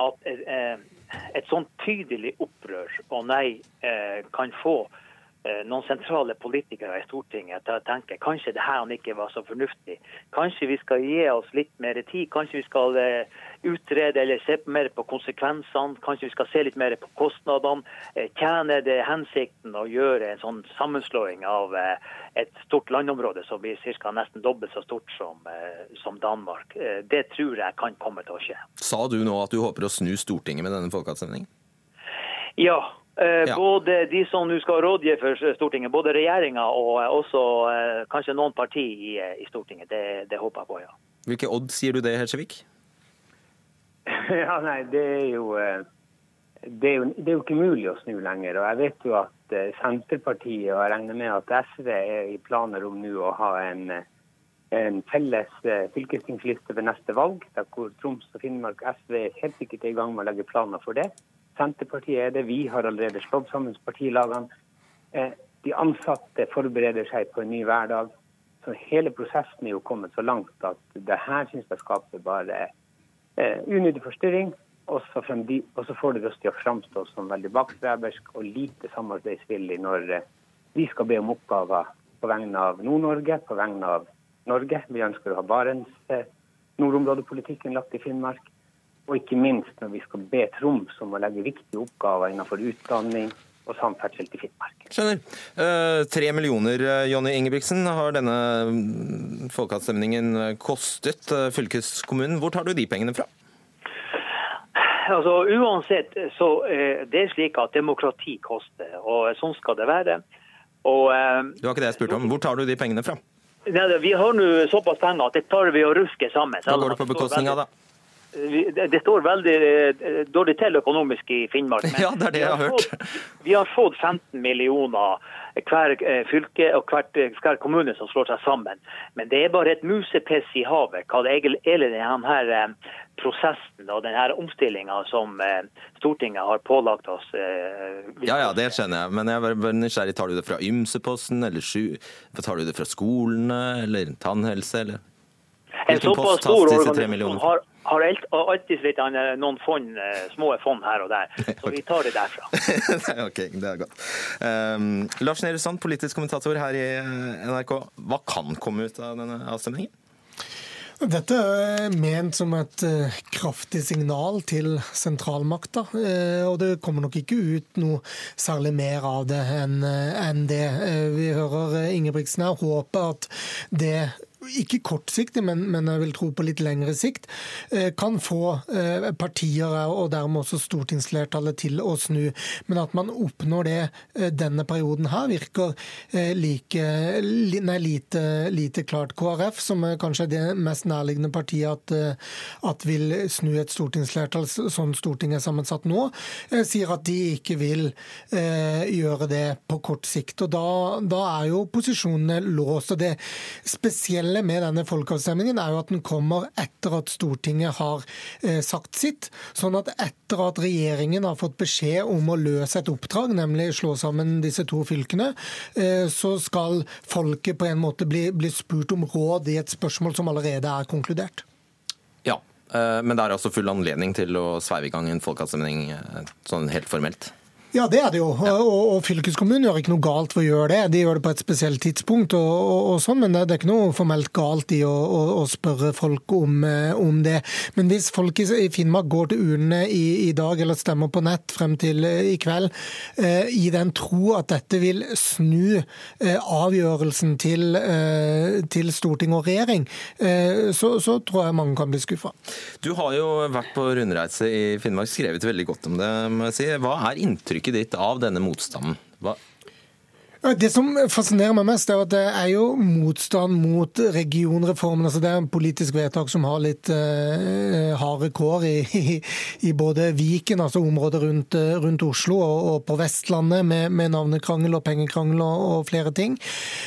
Speaker 8: at et sånn tydelig opprør og nei kan få noen sentrale politikere i Stortinget til å tenke kanskje det her ikke var så fornuftig. Kanskje vi skal gi oss litt mer tid. Kanskje vi skal utrede eller se mer på konsekvensene. Kanskje vi skal se litt mer på kostnadene. Eh, tjener det hensikten å gjøre en sånn sammenslåing av eh, et stort landområde som blir ca. nesten dobbelt så stort som, eh, som, Danmark? Det tror jeg kan komme til å skje.
Speaker 2: Sa du nå at du håper å snu Stortinget med denne folkeavstemningen?
Speaker 8: Ja, ja. Både de som nå skal rådgi for Stortinget, både regjeringa og også kanskje noen parti i, i Stortinget. Det, det, håper jeg på, ja.
Speaker 2: Hvilke odd sier du det, Helsevik?
Speaker 9: Ja, nei, det er, jo, eh, det er jo det er jo ikke mulig å snu lenger. og Jeg vet jo at eh, Senterpartiet og jeg regner med at SV er i planer om nå å ha en, en felles eh, fylkestingsliste ved neste valg, der hvor Troms og Finnmark SV er helt sikkert i gang med å legge planer for det. Senterpartiet er det. Vi har allerede slått sammen partilagene. De ansatte forbereder seg på en ny hverdag. Så hele prosessen er jo kommet så langt at det her syns jeg skaper bare eh, unødig forstyrring. Og så, får det oss til å framstå som veldig bakstreversk og lite samarbeidsvillig når eh, vi skal be om oppgaver på vegne av Nord-Norge, på vegne av Norge. Vi ønsker å ha Barents eh, nordområdepolitikken lagt i Finnmark. Og ikke minst når vi skal be Troms om å legge viktige oppgaver innenfor utdanning, og samferdsel til Finnmark.
Speaker 2: Skjønner. Eh, tre millioner, eh, Jonny Ingebrigtsen, har denne mm, folkeavstemningen kostet eh, fylkeskommunen. Hvor tar du de pengene fra?
Speaker 8: Altså, uansett så det er slik at demokrati koster, og sånn skal det være. Og,
Speaker 2: det var ikke det jeg spurte om. Hvor tar du de pengene fra?
Speaker 8: Nei, vi har nå såpass penger at det tar vi å ruske sammen.
Speaker 2: Hva går det på bekostning av, da?
Speaker 8: Det, står veldig eh, dårlig til økonomisk i Finnmark.
Speaker 2: Men ja, det er det jeg har hørt.
Speaker 8: Fått, vi har fått 15 millioner hver eh, fylke og eh, hver kommune som slår seg sammen. Men det er bare et musepiss i havet hva det gjelder denne prosessen og denne omstillinga som Stortinget har pålagt oss.
Speaker 2: Ja, ja, det skjønner jeg. Men jeg er nysgjerrig. Tar du det fra ymseposten, eller tar du det fra skolene, eller tannhelse, eller?
Speaker 8: Hvilken post tas disse tre har, har alltid litt noen fond, eh, små fond her og der. Så vi tar det derfra.
Speaker 2: ok, det er godt. Um, Lars Nehru Sand, politisk kommentator her i eh, NRK. Hva kan komme ut av denne avstemningen?
Speaker 10: Dette er ment som et kraftig signal til sentralmakta. Og det kommer nok ikke ut noe særlig mer av det enn det. vi hører Ingebrigtsen her håpe at det ikke kortsiktig, men, men, jeg vil tro på litt lengre sikt, eh, kan få eh, partier og dermed også stortingsflertallet til å snu. Men at man oppnår det eh, denne perioden her, virker like, nei, lite, lite, klart. KrF, som er kanskje det mest nærliggende partiet at, at vil snu et stortingsflertall sånn Stortinget er sammensatt nå, sier at de ikke vil gjøre det på kort sikt. Og da, da er jo posisjonene låst. og det spesielle spesielle med denne folkeavstemningen er jo at den kommer etter at Stortinget har eh, sagt sitt. Sånn at etter at regjeringen har fått beskjed om å løse et oppdrag, nemlig slå sammen disse to fylkene, eh, så skal folket på en måte bli, bli spurt om råd i et spørsmål som allerede er konkludert.
Speaker 2: Ja, eh, men det er altså full anledning til å sveive i gang en folkeavstemning sånn helt formelt?
Speaker 10: Ja, det er det jo. Ja. Og, og, fylkeskommunen gjør ikke noe galt for å gjøre det. De gjør det på et spesielt tidspunkt, og, og, og sånn, men det, det, er ikke noe formelt galt i å, å spørre folk om, eh, om, det. Men hvis folk i, i Finnmark går til urnene i, i, dag eller stemmer på nett frem til eh, i kveld, eh, i den tro at dette vil snu eh, avgjørelsen til, eh, til, storting og regjering, eh, så, så, tror jeg mange kan bli skuffa.
Speaker 2: Du har jo vært på rundreise i Finnmark, skrevet veldig godt om det. må jeg si. Hva er inntrykket inntrykket ditt av denne motstanden? Hva,
Speaker 10: det som fascinerer meg mest, er at det er jo motstand mot regionreformen. altså Det er en politisk vedtak som har litt uh, harde kår i, i, i, både Viken, altså området rundt, uh, rundt Oslo, og, og, på Vestlandet med, med navnekrangel og pengekrangel og, og flere ting.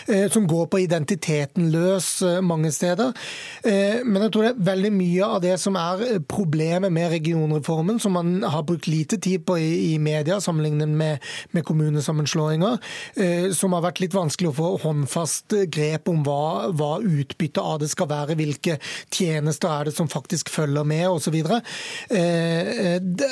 Speaker 10: Uh, som går på identiteten løs mange steder. men jeg tror det er veldig mye av det som er problemet med regionreformen, som man har brukt lite tid på i, i media sammenlignet med, med kommunesammenslåinger som har vært litt vanskelig å få håndfast grep om hva, hva utbyttet av det skal være, hvilke tjenester er det som faktisk følger med osv.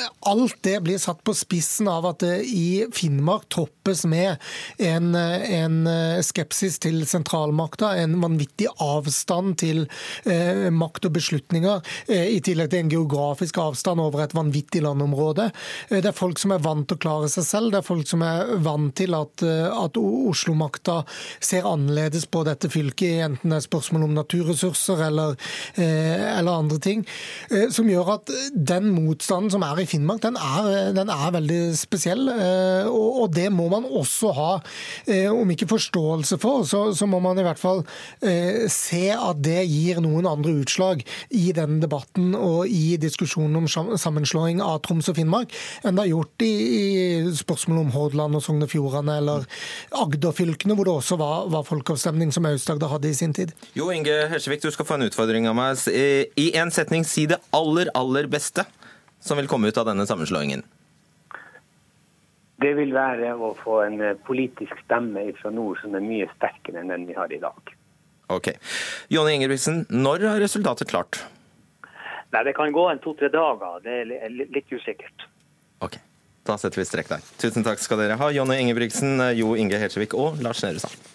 Speaker 10: Eh, alt det blir satt på spissen av at det i Finnmark toppes med en, en skepsis til sentralmakta, en vanvittig avstand til eh, makt og beslutninger, eh, i tillegg til en geografisk avstand over et vanvittig landområde. Det er folk som er vant til å klare seg selv, det er folk som er vant til at, at Oslo-makta ser annerledes på dette fylket, enten det er spørsmål om naturressurser eller, eh, eller andre ting. Eh, som gjør at den motstanden som er i Finnmark, den er, den er veldig spesiell. Og, og, det må man også ha, om ikke forståelse for, så, så må man i hvert fall se at det gir noen andre utslag i den debatten og i diskusjonen om sammenslåing av Troms og Finnmark enn det har gjort i, i spørsmålet om Hordaland og Sogn og Fjordane eller Agder-fylkene, hvor det også var, var folkeavstemning, som Aust-Agder hadde i sin tid.
Speaker 2: Jo Inge Helsevik, du skal få en utfordring av meg. I en setning, si det aller, aller beste som vil komme ut av denne sammenslåingen.
Speaker 9: Det vil være å få en eh, politisk stemme fra nord som er mye sterkere enn den vi har i dag.
Speaker 2: Ok. Jonny Ingebrigtsen, når er resultatet klart?
Speaker 8: Nei, Det kan gå en to-tre dager. Det er litt usikkert.
Speaker 2: Ok. Da setter vi strek der. Tusen takk skal dere ha, Jonny Ingebrigtsen, Jo Inge Helsevik og Lars Nehru Sand.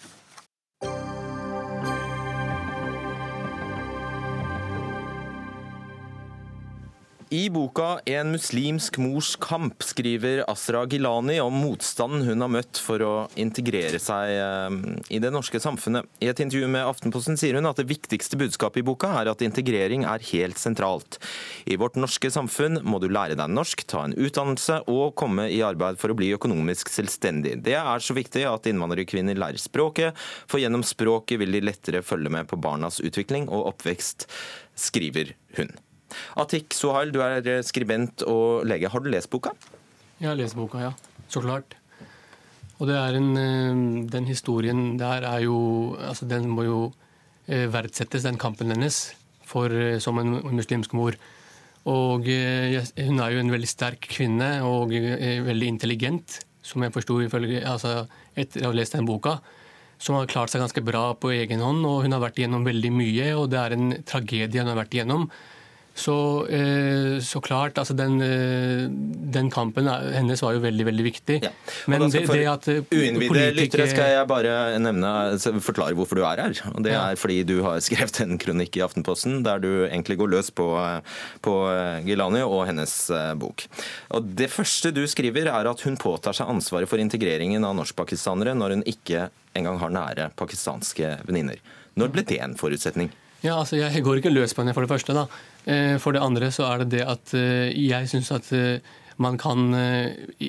Speaker 2: I boka 'En muslimsk mors kamp' skriver Asra Gilani om motstanden hun har møtt for å integrere seg eh, i det norske samfunnet. I et intervju med Aftenposten sier hun at det viktigste budskapet i boka er at integrering er helt sentralt. I vårt norske samfunn må du lære deg norsk, ta en utdannelse og komme i arbeid for å bli økonomisk selvstendig. Det er så viktig at innvandrerkvinner lærer språket, for gjennom språket vil de lettere følge med på barnas utvikling og oppvekst, skriver hun. Atik Sohail, du er eh, skribent og lege. Har du lest boka?
Speaker 11: Jeg har lest boka, ja. Så klart. Og det er en, eh, den historien der er jo altså Den må jo eh, verdsettes, den kampen hennes, for, som en muslimsk mor. Og hun er jo en veldig sterk kvinne og veldig intelligent, som jeg forsto altså, etter å ha lest den boka. Som har klart seg ganske bra på egen hånd, og hun har vært igjennom veldig mye. Og det er en tragedie hun har vært igjennom. Så, eh, så, klart, altså den, eh, den, kampen hennes var jo veldig veldig viktig. Ja.
Speaker 2: Men det, det, at eh, Uinnvidde lyttere skal jeg bare nevne, altså, forklare hvorfor du er her. Og Det er fordi du har skrevet en kronikk i Aftenposten der du egentlig går løs på, på Gilani og hennes bok. Og Det første du skriver, er at hun påtar seg ansvaret for integreringen av norskpakistanere når hun ikke engang har nære pakistanske venninner. Når ble det en forutsetning?
Speaker 11: Ja, altså Jeg går ikke løs på henne, for det første. da. Eh, for det andre så er det det at eh, jeg syns at eh, man kan,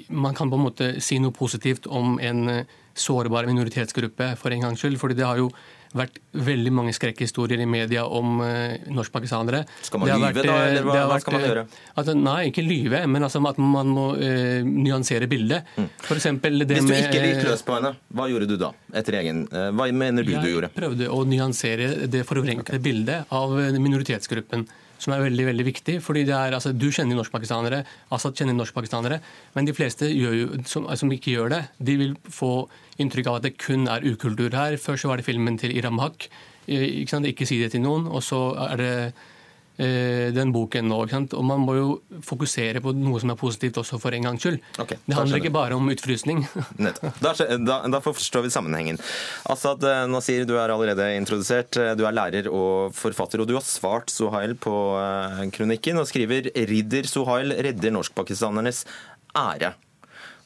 Speaker 11: man kan på en måte si noe positivt om en sårbar minoritetsgruppe for en gangs skyld. fordi det har jo vært veldig mange skrekkhistorier i media om uh, norskpakistanere.
Speaker 2: Skal man lyve vært, da, eller hva, hva skal man gjøre?
Speaker 11: Altså, nei, ikke lyve, men altså, at man må uh, nyansere bildet. Mm. For
Speaker 2: det Hvis du med, ikke gikk løs på henne, hva gjorde du da? Etter egen, uh, hva mener du du gjorde?
Speaker 11: Jeg prøvde å nyansere det forvrengte okay. bildet av minoritetsgruppen som er veldig veldig viktig. fordi det er, altså, Du kjenner norskpakistanere, Assad kjenner norskpakistanere, men de fleste jo, som, som, ikke gjør det, de vil få inntrykk av at det kun er ukultur her. Før så var det filmen til Iram Haq. Ikke, ikke si det til noen. Og så er det den boken nå. Og Man må jo fokusere på noe som er positivt også, for en gangs skyld. Okay, det handler ikke bare om utfrysning.
Speaker 2: da, da, da, forstår vi sammenhengen. Assad Nasir, du er allerede introdusert. Du er lærer og forfatter, og du har svart Sohail på kronikken og skriver 'Ridder Sohail redder norskpakistanernes ære'.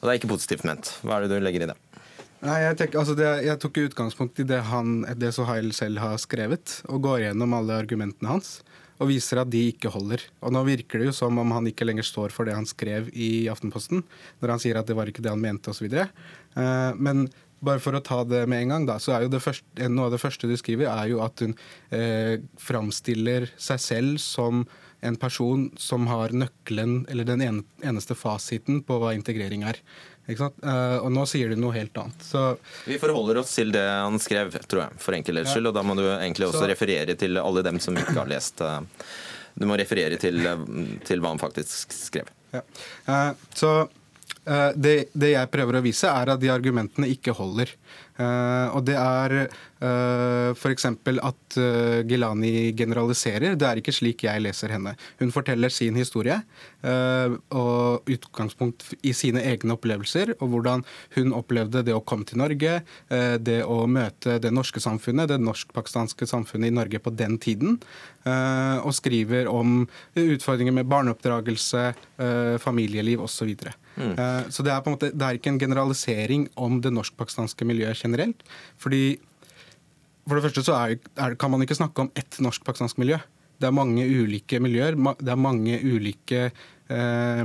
Speaker 2: Og Det er ikke positivt ment. Hva er det du legger i det?
Speaker 12: Nei, jeg, tenker, altså det, jeg tok utgangspunkt i det, han, det Sohail selv har skrevet, og går gjennom alle argumentene hans. Og viser at de ikke holder. Og Nå virker det jo som om han ikke lenger står for det han skrev i Aftenposten, når han sier at det var ikke det han mente osv. Uh, men bare for å ta det med en gang, da, så er jo første, noe av det første du skriver, er jo at hun eh, framstiller seg selv som en person som har nøkkelen, eller den eneste fasiten på hva integrering er. Uh, og nå sier du noe helt annet. Så,
Speaker 2: Vi forholder oss til det han skrev, tror jeg, for enkelhets skyld. Ja. Og da må du egentlig også så, referere til alle dem som ikke har lest. Uh, du må referere til, uh, til, hva han faktisk skrev.
Speaker 12: Ja. så det, det, jeg prøver å vise, er at de argumentene ikke holder. Uh, og det er uh, f.eks. at uh, Gilani generaliserer. Det er ikke slik jeg leser henne. Hun forteller sin historie og utgangspunkt i sine egne opplevelser, og hvordan hun opplevde det å komme til Norge, det å møte det norske samfunnet, det norsk-pakistanske samfunnet i Norge på den tiden, og skriver om utfordringer med barneoppdragelse, familieliv osv. Så, mm. så det er på en måte, det er ikke en generalisering om det norsk-pakistanske miljøet generelt. Fordi For det første så er, er, kan man ikke snakke om ett norsk-pakistansk miljø. Det er mange ulike miljøer. Det er mange ulike eh,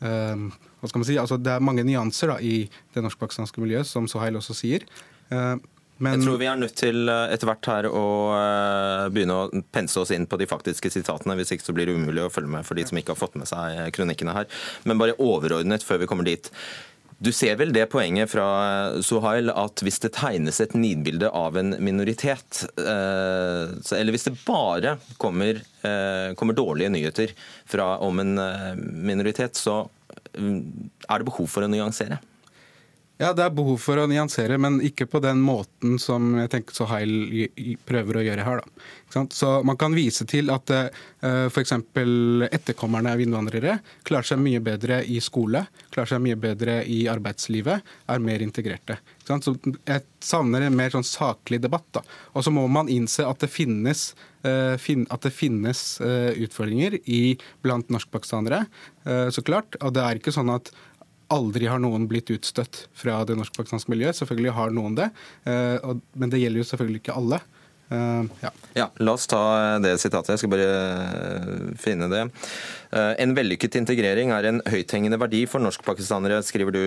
Speaker 12: eh, hva skal man si, altså Det er mange nyanser da, i det norsk-pakistanske miljøet, som Sohail også sier.
Speaker 2: Eh, men... Jeg tror vi er nødt til eh, etter hvert her å eh, begynne å pense oss inn på de faktiske sitatene. Hvis ikke så blir det umulig å følge med for de som ikke har fått med seg kronikkene her. Men bare overordnet før vi kommer dit. Du ser vel det poenget fra Suhail at hvis det tegnes et nidbilde av en minoritet, eh, eller hvis det bare kommer, eh, kommer dårlige nyheter fra, om en eh, minoritet, så mm, er det behov for å nyansere?
Speaker 12: Ja, det er behov for å nyansere, men ikke på den måten som jeg tenker så Heil prøver å gjøre her. Da. Så Man kan vise til at uh, eh, f.eks. etterkommerne av innvandrere klarer seg mye bedre i skole, klarer seg mye bedre i arbeidslivet, er mer integrerte. Så Jeg savner en mer sånn saklig debatt. Og så må man innse at det finnes uh, at det finnes uh, utfordringer i, blant norskpakistanere, så klart. Og det er ikke sånn at aldri har noen blitt utstøtt fra det norsk-pakistanske miljøet. Selvfølgelig har noen det, eh, men det gjelder jo selvfølgelig ikke alle.
Speaker 2: Uh, ja. ja. La oss ta det sitatet. Jeg skal bare eh, finne det. En vellykket integrering er en høythengende verdi for norskpakistanere, skriver du,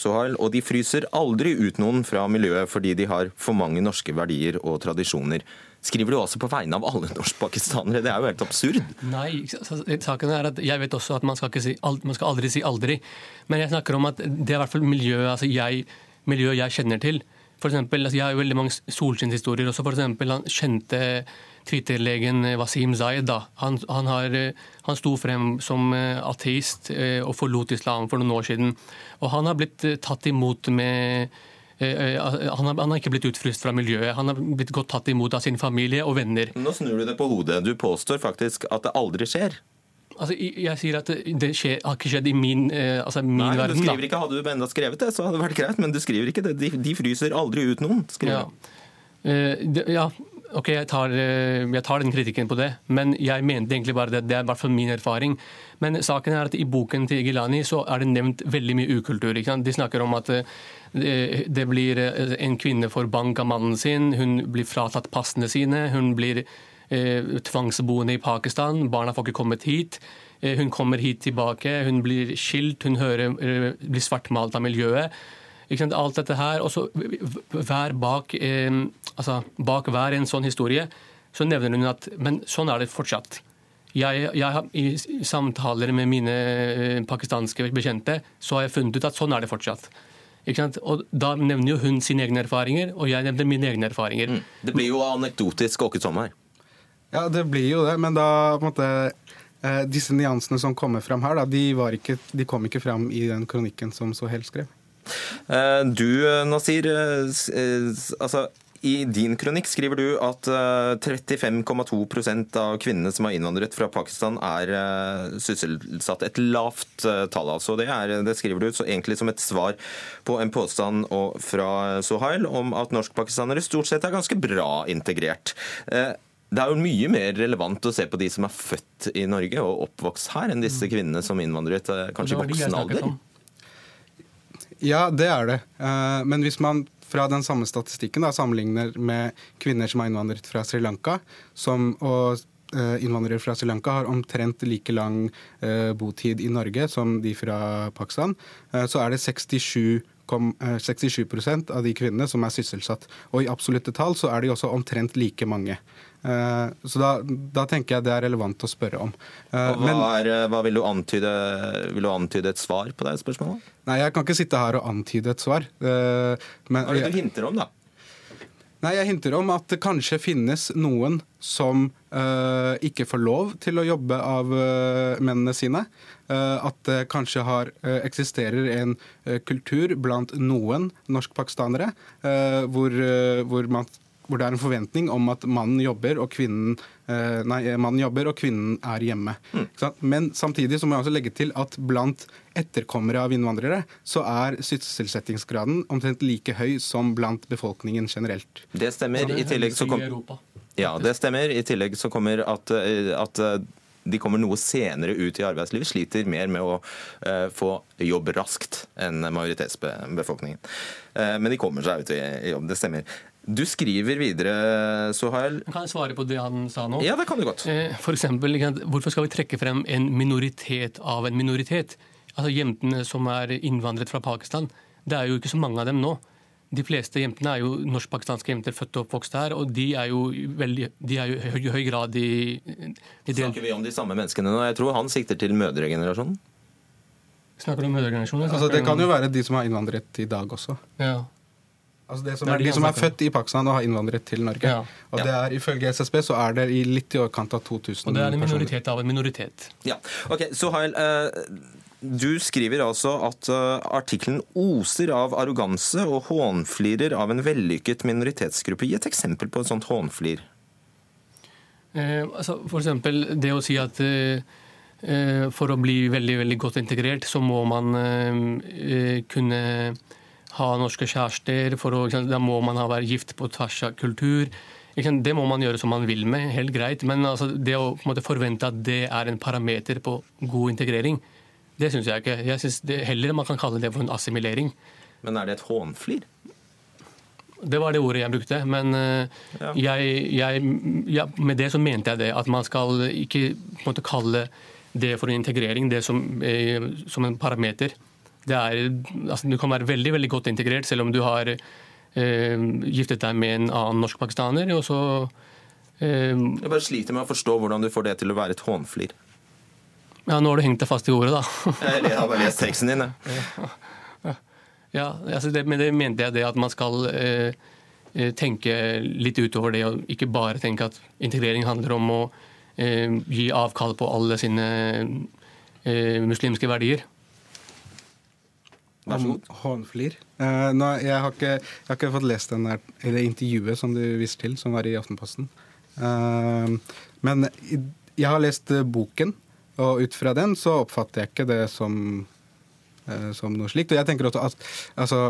Speaker 2: Sohail. Og de fryser aldri ut noen fra miljøet fordi de har for mange norske verdier og tradisjoner skriver du også på vegne av alle norskpakistanere. Det er jo helt absurd.
Speaker 11: Nei, saken er at jeg vet også at man skal, si, man skal aldri si aldri. Men jeg snakker om at det er i hvert fall miljøet altså jeg, miljøet jeg kjenner til. For eksempel, altså jeg har jo veldig mange solskinnshistorier også. For eksempel, han kjente Twitter-legen Wasim Zaid. Da. Han, han, har, han, sto frem som eh, ateist eh, og forlot islam for noen år siden. Og han har blitt eh, tatt imot med han har, han har, ikke blitt utfryst fra miljøet. Han har blitt godt tatt imot av sin familie og venner.
Speaker 2: Nå snur du det på hodet. Du påstår faktisk at det aldri skjer.
Speaker 11: Altså, jeg sier at det skjer, har ikke skjedd i min, eh, altså min Nei, verden.
Speaker 2: Du skriver ikke, Hadde du enda skrevet det, så hadde det vært greit, men du skriver ikke det. De, de fryser aldri ut noen.
Speaker 11: Ja. Uh, ja. Ok, jeg tar, jeg tar, den kritikken på det, men jeg mente egentlig bare det. Det er i hvert fall min erfaring. Men saken er at i boken til Gilani så er det nevnt veldig mye ukultur. De snakker om at det blir eh, En kvinne får bank av mannen sin, hun blir fratatt passene sine. Hun blir eh, tvangsboende i Pakistan, barna får ikke kommet hit. Eh, hun kommer hit tilbake, hun blir skilt, hun hører, eh, blir svartmalt av miljøet. Alt dette her, og så hver bak, eh, altså, bak hver en sånn historie så nevner hun at men sånn er det fortsatt. Jeg, jeg har, I samtaler med mine eh, pakistanske bekjente så har jeg funnet ut at sånn er det fortsatt. Og Da nevner jo hun sine egne erfaringer, og jeg nevner mine egne erfaringer. Mm.
Speaker 2: Det blir jo anekdotisk åket sånn her.
Speaker 12: Ja, det blir jo det, men da på en måte eh, Disse nyansene som kommer fram her, da, de, ikke, de, kom ikke fram i den kronikken som så helst skrev.
Speaker 2: Eh, du, Nasir, eh, altså I din kronikk skriver du at 35,2% av kvinnene som har innvandret fra Pakistan, er sysselsatt. Et lavt tall, altså. Det, er, det skriver du egentlig som et svar på en påstand fra Sohail om at norskpakistanere stort sett er ganske bra integrert. Det er jo mye mer relevant å se på de som er født i Norge og oppvokst her, enn disse mm. kvinnene som innvandret kanskje i voksen alder.
Speaker 12: Ja, det er det. Eh, men hvis man fra den samme statistikken da, sammenligner med kvinner som har innvandret fra Sri Lanka, som, og eh, innvandrere fra Sri Lanka har omtrent like lang eh, botid i Norge som de fra Pakistan, så er det 67 67% av de kvinnene som er sysselsatt. Og i absolutte tall så er de også omtrent like mange. Eh, så da, da, tenker jeg det er relevant å spørre om.
Speaker 2: Eh, hva, er, eh, hva vil, du antyde, vil, du antyde, et svar på det spørsmålet?
Speaker 12: Nei, Jeg kan ikke sitte her og antyde et svar.
Speaker 2: Men, hva er det du hinter om, da?
Speaker 12: Nei, Jeg hinter om at det kanskje finnes noen som uh, ikke får lov til å jobbe av uh, mennene sine. Uh, at det kanskje har, eksisterer en kultur blant noen norskpakistanere hvor, hvor man hvor det er en forventning om at mannen jobber og kvinnen, eh, nei, mannen jobber og kvinnen er hjemme. Mm. Men samtidig så må jeg også legge til at blant etterkommere av innvandrere så er sysselsettingsgraden omtrent like høy som blant befolkningen generelt.
Speaker 2: Det stemmer. I tillegg så kom... Ja, det stemmer. I tillegg så kommer at, eh, at eh, de kommer noe senere ut i arbeidslivet, sliter mer med å uh, få jobb raskt enn majoritetsbefolkningen. Uh, men de kommer seg ut i jobb, det stemmer. Du skriver videre, Sohail.
Speaker 11: Kan jeg svare på det han sa nå?
Speaker 2: Ja, det kan du godt.
Speaker 11: Eh, for eksempel, hvorfor skal vi trekke frem en minoritet av en minoritet? Altså Jentene som er innvandret fra Pakistan. Det er jo ikke så mange av dem nå. De fleste jentene er jo norsk-pakistanske jenter født og oppvokst her, og de er jo, veldig, de er jo i høy grad i,
Speaker 2: i Snakker vi om de samme menneskene nå? Jeg tror han sikter til mødregenerasjonen?
Speaker 11: Snakker du om mødregenerasjonen?
Speaker 12: Altså, det kan jo være de som har innvandret i dag også. Ja. Altså det som er, de som er født i Pakistan og har innvandret til Norge. Ja. Og det er, Ifølge SSB så er det i litt i overkant av 2000
Speaker 11: Og det er en minoritet personer. av en minoritet.
Speaker 2: Ja, ok, Sohail, uh, du skriver altså at uh, artikkelen oser av arroganse og hånflirer av en vellykket minoritetsgruppe. Gi et eksempel på et sånt hånflir.
Speaker 11: Uh, altså for eksempel det å si at for å bli veldig, veldig godt integrert, så må man kunne ha norske kjærester, å, da må man ha være gift på tvers av kultur. Det må man gjøre som man vil med, helt greit. Men altså, det å måte, forvente at det er en parameter på god integrering, det syns jeg ikke. Jeg synes det, Heller man kan kalle det for en assimilering.
Speaker 2: Men er det et hånflir?
Speaker 11: Det var det ordet jeg brukte. Men uh, ja. Jeg, jeg, ja, med det så mente jeg det. At man skal ikke på måte, kalle det for en integrering, det som, eh, som en parameter er, altså, du kan være veldig veldig godt integrert selv om du har eh, giftet deg med en annen norsk-pakistaner. og så...
Speaker 2: Eh, jeg bare sliter med å forstå hvordan du får det til å være et hånflir.
Speaker 11: Ja, nå har du hengt deg fast i ordet, da.
Speaker 2: jeg har bare lest teksten din,
Speaker 11: jeg. Ja, ja altså det, men det mente jeg det at man skal eh, eh, tenke litt utover det, og ikke bare tenke at integrering handler om å eh, gi avkall på alle sine eh, muslimske verdier.
Speaker 12: Vær så god. Hånflir. Uh, nei, jeg, har ikke, jeg, har ikke, fått lest den der, eller intervjuet som du viser til, som var i Aftenposten. Uh, men jeg har lest uh, boken, og ut fra den så oppfatter jeg ikke det som, som noe slikt. Og jeg tenker også at altså,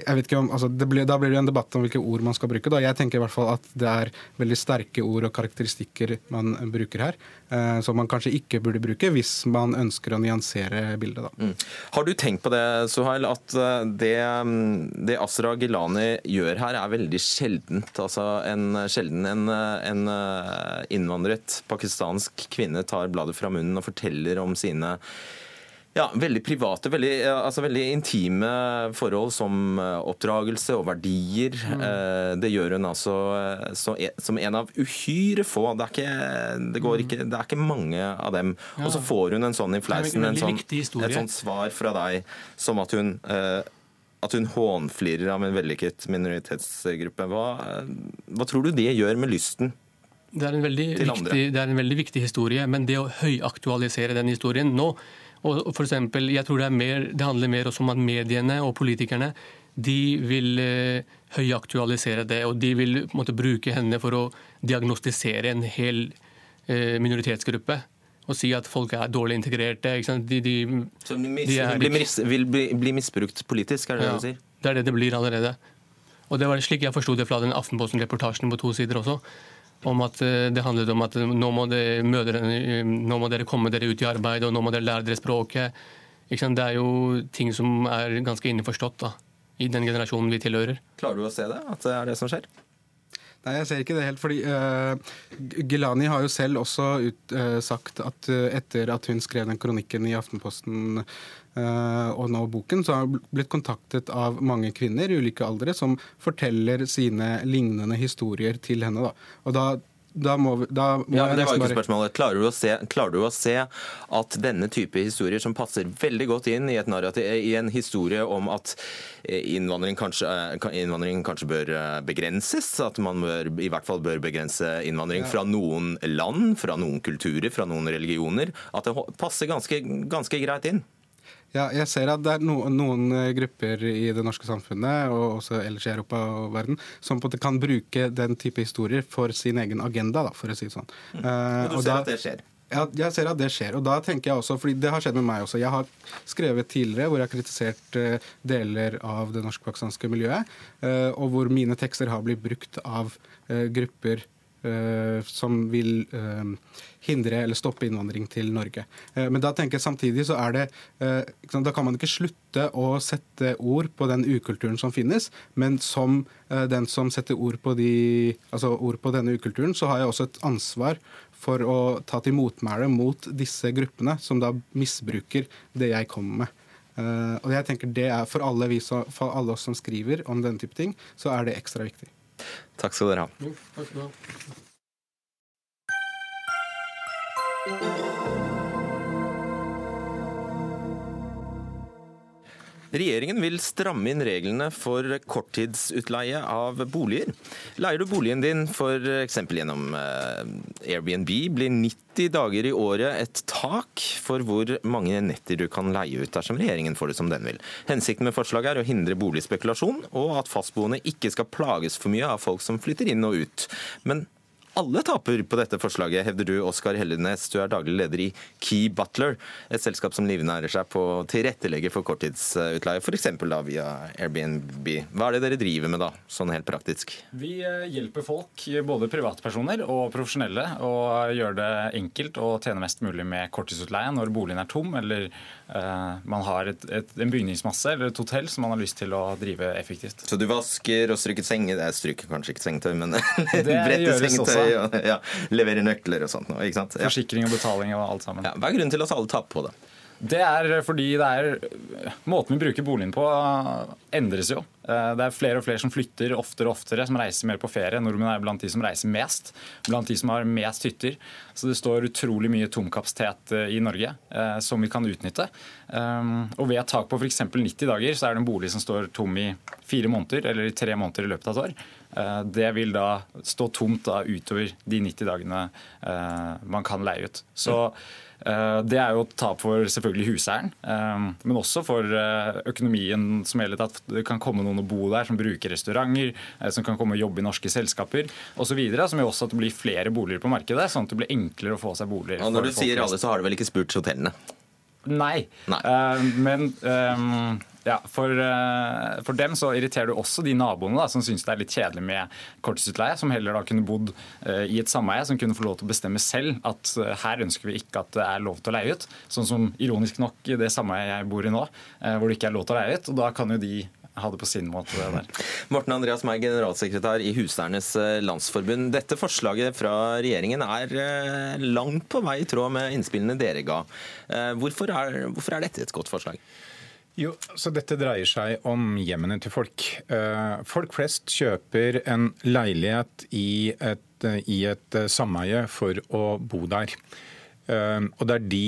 Speaker 12: jeg vet ikke om, altså blir, Da blir det en debatt om hvilke ord man skal bruke. Da. Jeg tenker i hvert fall at det er veldig sterke ord og karakteristikker man bruker her, eh, som man kanskje ikke burde bruke hvis man ønsker å nyansere bildet. Da. Mm.
Speaker 2: Har du tenkt på det, Suhail, at eh, det, mm, det Asra Gilani gjør her, er veldig sjeldent? Altså en, sjelden en, en eh, innvandret pakistansk kvinne tar bladet fra munnen og forteller om sine ja, Veldig private, veldig, altså veldig, intime forhold som eh, oppdragelse og verdier. Mm. Eh, det gjør hun altså eh, som en av uhyre få. Det er ikke, det mm. ikke, det er ikke mange av dem. Ja. Og så får hun en sånn i fleisen, en sånn, et sånt svar fra deg som at hun at hun hånflirer av en vellykket minoritetsgruppe. Hva, hva tror du det gjør med lysten
Speaker 11: det er, viktig, det er en veldig viktig historie, men det å høyaktualisere den historien nå og for eksempel, jeg tror det, mer, det handler mer også om at mediene og politikerne de vil eh, høyaktualisere det. Og de vil måtte bruke henne for å diagnostisere en hel eh, minoritetsgruppe. Og si at folk er dårlig integrerte. De, de,
Speaker 2: Så mis, de er, blir, vil bli, bli, misbrukt politisk, er det ja, det du sier?
Speaker 11: Det er det det blir allerede. Og det var slik jeg forsto det fra den Aftenposten-reportasjen på to sider også. Om at eh, det handlet om at nå må, de, mødrene, nå må dere komme dere ut i arbeid, og nå må dere lære dere språket. Det er jo ting som er ganske innforstått da, i den generasjonen vi tilhører.
Speaker 2: Klarer du å se det, at det er det som skjer?
Speaker 12: Nei, jeg ser ikke det helt. fordi uh, Gilani har jo selv også ut, uh, sagt at uh, etter at hun skrev den kronikken i Aftenposten og nå boken, så har hun blitt kontaktet av mange kvinner i ulike aldre som forteller sine lignende historier til henne. Da. Og da da må, vi, da må
Speaker 2: ja, det var ikke spørsmålet. Klarer du, se, klarer du, å se, at denne type historier, som passer veldig godt inn i, narrativ, i en historie om at eh, innvandring kanskje, eh, innvandring kanskje, bør eh, begrenses, at man bør, i hvert fall bør begrense innvandring ja. fra noen land, fra noen kulturer, fra noen religioner, at det passer ganske, ganske greit inn?
Speaker 12: Ja, jeg ser at det er noen, noen eh, grupper i det norske samfunnet og også ellers i Europa og verden som på en måte kan bruke den type historier for sin egen agenda, da, for å si det sånn.
Speaker 2: Mm. Uh, og du ser da, at det skjer?
Speaker 12: Ja, jeg ser at det skjer. og da tenker jeg også, fordi Det har skjedd med meg også. Jeg har skrevet tidligere hvor jeg har kritisert uh, deler av det norsk-pakistanske miljøet, uh, og hvor mine tekster har blitt brukt av grupper Uh, som vil uh, hindre eller stoppe innvandring til Norge. Uh, men da tenker jeg samtidig så er det Da kan man ikke slutte å sette ord på den ukulturen som finnes, men som den som setter ord på, de, altså ord på denne ukulturen, så har jeg også et ansvar for å ta til motmæle mot disse gruppene som da misbruker det jeg kommer med. og jeg tenker det er For alle, vi for alle oss som skriver om denne type ting, så er det ekstra viktig.
Speaker 2: Takk skal dere ha.
Speaker 11: Jo, takk skal du ha.
Speaker 2: Regjeringen vil stramme inn reglene for korttidsutleie av boliger. Leier du boligen din f.eks. gjennom eh, Airbnb, blir 90 dager i året et tak for hvor mange netter du kan leie ut dersom regjeringen får det som den vil. Hensikten med forslaget er å hindre boligspekulasjon, og at fastboende ikke skal plages for mye av folk som flytter inn og ut. Men alle taper på dette forslaget, hevder du, Oskar Hellenes. Du er daglig leder i Key Butler, et selskap som livnærer seg på å tilrettelegge for korttidsutleie, f.eks. via Airbnb. Hva er det dere driver med da, sånn helt praktisk?
Speaker 13: Vi eh, hjelper folk, både privatpersoner og profesjonelle, å gjøre det enkelt å tjene mest mulig med korttidsutleie når boligen er tom, eller man har et, et, en bygningsmasse eller et hotell som man har lyst til å drive effektivt.
Speaker 2: Så du vasker og stryker senger? Jeg stryker kanskje ikke sengetøy, men
Speaker 13: bretter sengetøy?
Speaker 2: og ja, leverer nøkler og sånt. Ikke sant?
Speaker 13: Ja. Forsikring og betaling og alt sammen.
Speaker 2: Ja, hva er grunnen til at alle taper på det?
Speaker 13: Det er fordi det er Måten vi bruker boligen på, endres jo. Eh, det er flere og flere som flytter oftere og oftere, som reiser mer på ferie. Nordmenn er blant de som reiser mest, blant de som har mest hytter. Så det står utrolig mye tomkapasitet eh, i Norge eh, som vi kan utnytte. Og ved et tak på f.eks. 90 dager, så er det en bolig som står tom i fire måneder, eller i tre måneder i løpet av et år. Det vil da stå tomt da utover de 90 dagene man kan leie ut. Så det er jo et tap for selvfølgelig huseieren, eh, men også for eh, økonomien som gjelder at det kan komme noen og bo der som bruker restauranter, som kan komme og jobbe i norske selskaper osv. Som gjør også at det blir flere boliger på markedet, sånn at det blir enklere å få seg boliger.
Speaker 2: Og når du sier alle, så har du vel ikke spurt hotellene?
Speaker 13: Nei,
Speaker 2: Nei.
Speaker 13: men um, ja, for, uh, for, dem så irriterer du også de naboene da, som syns det er litt kjedelig med korttidsutleie, som heller da kunne bodd uh, i et sameie, som kunne få lov til å bestemme selv at uh, her ønsker vi ikke at det er lov til å leie ut. Sånn som ironisk nok i det sameiet jeg bor i nå, hvor det ikke er lov til å leie ut. og Da kan jo de ha det på sin måte. der.
Speaker 2: Morten Andreas Meyer, generalsekretær i Huseiernes Landsforbund. Dette forslaget fra regjeringen er langt på vei i tråd med innspillene dere ga. Hvorfor er, hvorfor er dette et godt forslag?
Speaker 14: Jo, så Dette dreier seg om hjemmene til folk. Eh, folk flest kjøper en leilighet i et, i et eh, sameie for å bo der. Eh, og Det er de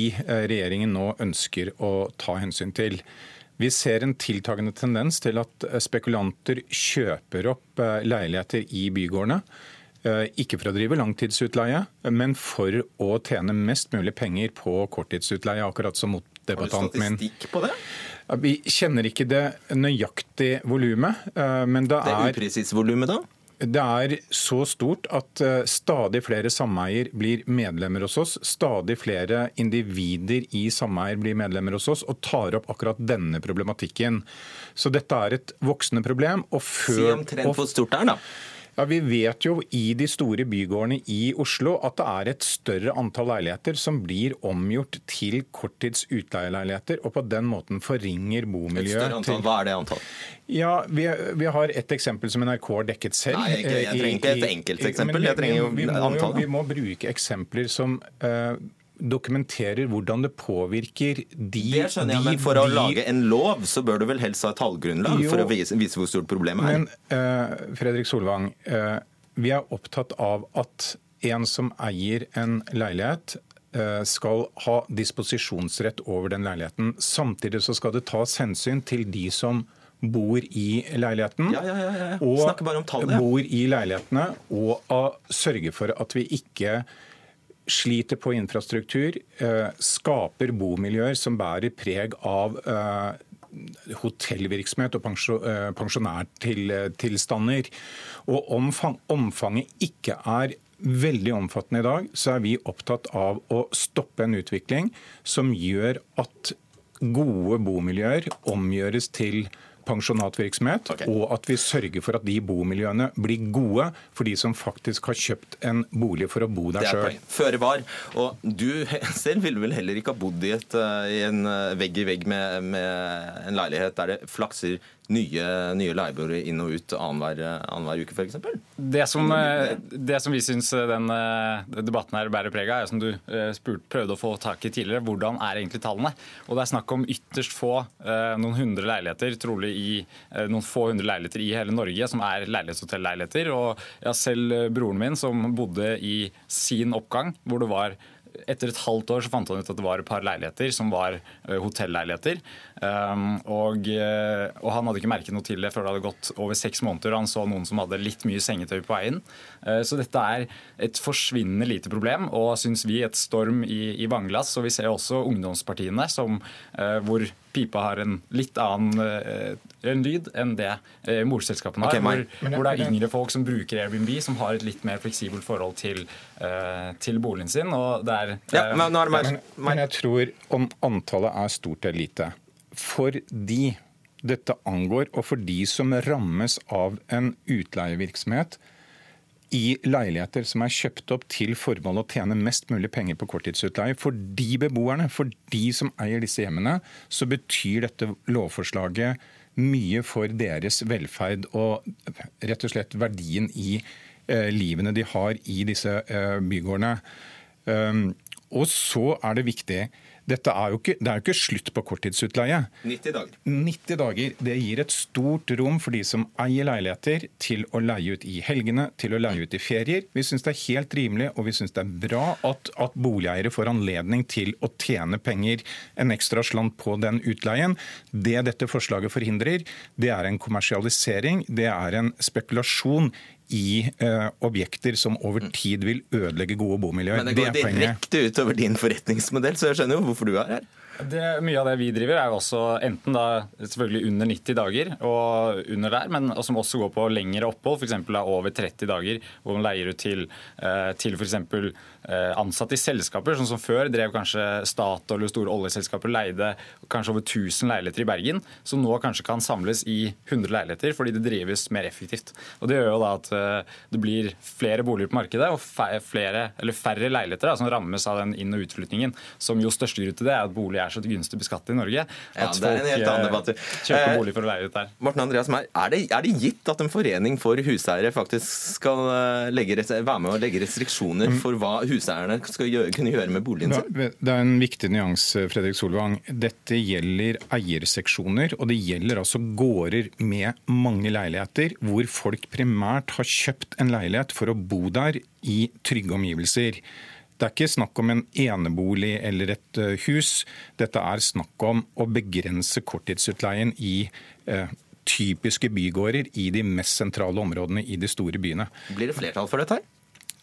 Speaker 14: regjeringen nå ønsker å ta hensyn til. Vi ser en tiltagende tendens til at spekulanter kjøper opp leiligheter i bygårdene. Ikke for å drive langtidsutleie, men for å tjene mest mulig penger på korttidsutleie, akkurat som motdebattanten min.
Speaker 2: Har du statistikk på det?
Speaker 14: Vi kjenner ikke det nøyaktige volumet, eh, men det er Det
Speaker 2: upresise volumet, da?
Speaker 14: Det er så stort at eh, stadig flere sameier blir medlemmer hos oss. Stadig flere individer i sameier blir medlemmer hos oss og tar opp akkurat denne problematikken. Så dette er et voksende problem. Og før,
Speaker 2: Si omtrent hvor stort det er, da.
Speaker 14: Ja, Vi vet jo i de store bygårdene i Oslo at det er et større antall leiligheter som blir omgjort til korttids utleieleiligheter, og på den måten forringer bomiljøet.
Speaker 2: Et større antall. Hva er det antall?
Speaker 14: Ja, vi, vi har et eksempel som NRK har dekket selv.
Speaker 2: Nei, jeg, jeg trenger ikke et
Speaker 14: enkelt eksempel,
Speaker 2: enkelteksempel, jeg trenger jo
Speaker 14: antallet. vi, må vi må bruke eksempler som eh, dokumenterer hvordan det påvirker de
Speaker 2: Det skjønner jeg,
Speaker 14: de-
Speaker 2: men for å
Speaker 14: de-
Speaker 2: lage en lov, så bør du vel helst ha et tallgrunnlag
Speaker 14: Jo.
Speaker 2: for å vise, vise hvor stort problemet er.
Speaker 14: Men uh, Fredrik Solvang, uh, vi er opptatt av at en som eier en leilighet, eh, skal ha disposisjonsrett over den leiligheten. Samtidig så skal det tas hensyn til de som bor i leiligheten.
Speaker 2: Ja, ja, ja, ja.
Speaker 14: Og
Speaker 2: Snakker bare om tallet,
Speaker 14: bor i leilighetene. Og sørge for at vi ikke sliter på infrastruktur, eh, skaper bomiljøer som bærer preg av eh, hotellvirksomhet og eh, pensjonærtilstander. Og om omfanget ikke er veldig omfattende i dag, så er vi opptatt av å stoppe en utvikling som gjør at gode bomiljøer omgjøres til pensjonatvirksomhet, og at vi sørger for at de bomiljøene blir gode for de som faktisk har kjøpt en bolig for å bo der
Speaker 2: er
Speaker 14: sjøl.
Speaker 2: Føre var. Og du selv ville vel heller ikke ha bodd i, et, eh, i en eh, vegg i vegg med, med en leilighet der det flakser nye, nye leieboere inn og ut annenhver annenhver uke, f.eks.?
Speaker 13: Det som, eh, det som vi syns den eh, debatten her bærer preg av, er som du eh, spurt, prøvde å få tak i tidligere, hvordan er egentlig tallene? Og Det er snakk om ytterst få, eh, noen hundre leiligheter, trolig i eh, noen få hundre leiligheter i hele Norge, som er leilighetshotellleiligheter. Og ja, selv eh, broren min, som bodde i sin oppgang, hvor det var etter et halvt år så fant han ut at det var et par leiligheter som var eh, hotelleiligheter. Um, og, eh, og han hadde ikke merket noe til det før det hadde gått over seks måneder. og Han så noen som hadde litt mye sengetøy på veien. Eh, så dette er et forsvinnende lite problem, og syns vi et storm i, i vannglass. Og vi ser også ungdomspartiene som, hvor pipa har en litt annen eh, en lyd enn det eh, morselskapene har.
Speaker 2: Okay,
Speaker 13: hvor, hvor det er yngre folk som bruker Airbnb, som har et litt mer fleksibelt forhold til, eh, til boligen sin. og det er... eh,
Speaker 14: men, men jeg tror om antallet er stort eller lite. For de dette angår, og for de som rammes av en utleievirksomhet i leiligheter som er kjøpt opp til formål å tjene mest mulig penger på korttidsutleie. For de beboerne, for de som eier disse hjemmene, så betyr dette lovforslaget mye for deres velferd og rett og slett verdien i eh, livene de har i disse eh, bygårdene. Um, og så er det viktig dette er jo ikke, Det er jo ikke slutt på korttidsutleie.
Speaker 2: 90 dager.
Speaker 14: 90 dager. Det gir et stort rom for de som eier leiligheter, til å leie ut i helgene, til å leie ut i ferier. Vi syns det er helt rimelig og vi synes det er bra at, at boligeiere får anledning til å tjene penger, en ekstra slant på den utleien. Det dette forslaget forhindrer, det er en kommersialisering, det er en spekulasjon i eh, objekter som over tid vil ødelegge gode bomiljøer.
Speaker 2: Men det går direkte utover din forretningsmodell, så jeg skjønner jo hvorfor du er her.
Speaker 13: Det, mye av det vi driver, er jo også enten da selvfølgelig under 90 dager og under der, men som også går på lengre opphold, f.eks. over 30 dager, hvor man leier ut til, eh, til f.eks. Eh, ansatte i selskaper, sånn som før drev kanskje Statoil eller store oljeselskaper leide kanskje over 1000 leiligheter i Bergen, som nå kanskje kan samles i 100 leiligheter fordi det drives mer effektivt. Og Det gjør jo da at eh, det blir flere boliger på markedet og flere, eller færre leiligheter da, som rammes av den inn- og utflyttingen, som jo største grunn til det er at bolig er så gunstig beskattet i Norge.
Speaker 2: Ja,
Speaker 13: at
Speaker 2: det er en helt annen debatt.
Speaker 13: eh, kjøper
Speaker 2: Eh,
Speaker 13: bolig for å leie ut der.
Speaker 2: Morten Andreas Meyer, er det, er det gitt at en forening for huseiere faktisk skal eh, legge, være med og legge restriksjoner for hva huseierne skal gjøre, kunne gjøre med boligen sin?
Speaker 14: Det er en viktig nyans, Fredrik Solvang. Dette gjelder eierseksjoner, og det gjelder altså gårder med mange leiligheter, hvor folk primært har kjøpt en leilighet for å bo der i trygge omgivelser. Det er ikke snakk om en enebolig eller et eh, hus. Dette er snakk om å begrense korttidsutleien i eh, typiske bygårder i de mest sentrale områdene i de store byene.
Speaker 2: Blir det flertall for dette her?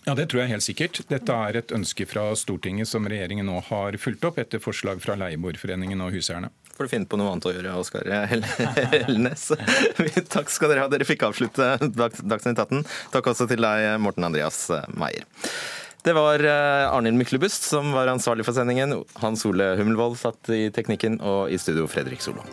Speaker 14: Ja, Det tror jeg helt sikkert. Dette er et ønske fra Stortinget som regjeringen nå har fulgt opp etter forslag fra Leieboerforeningen og huseierne.
Speaker 2: Får du finne på noe annet å gjøre, Oskar Helnes. Takk skal dere ha. Dere fikk avslutte Dagsnytt 18. Takk også til deg, Morten Andreas Meyer. Det var eh, Arnhild Myklebust som var ansvarlig for sendingen. Hans Ole Hummelvold satt i teknikken, og i studio Fredrik Solvang.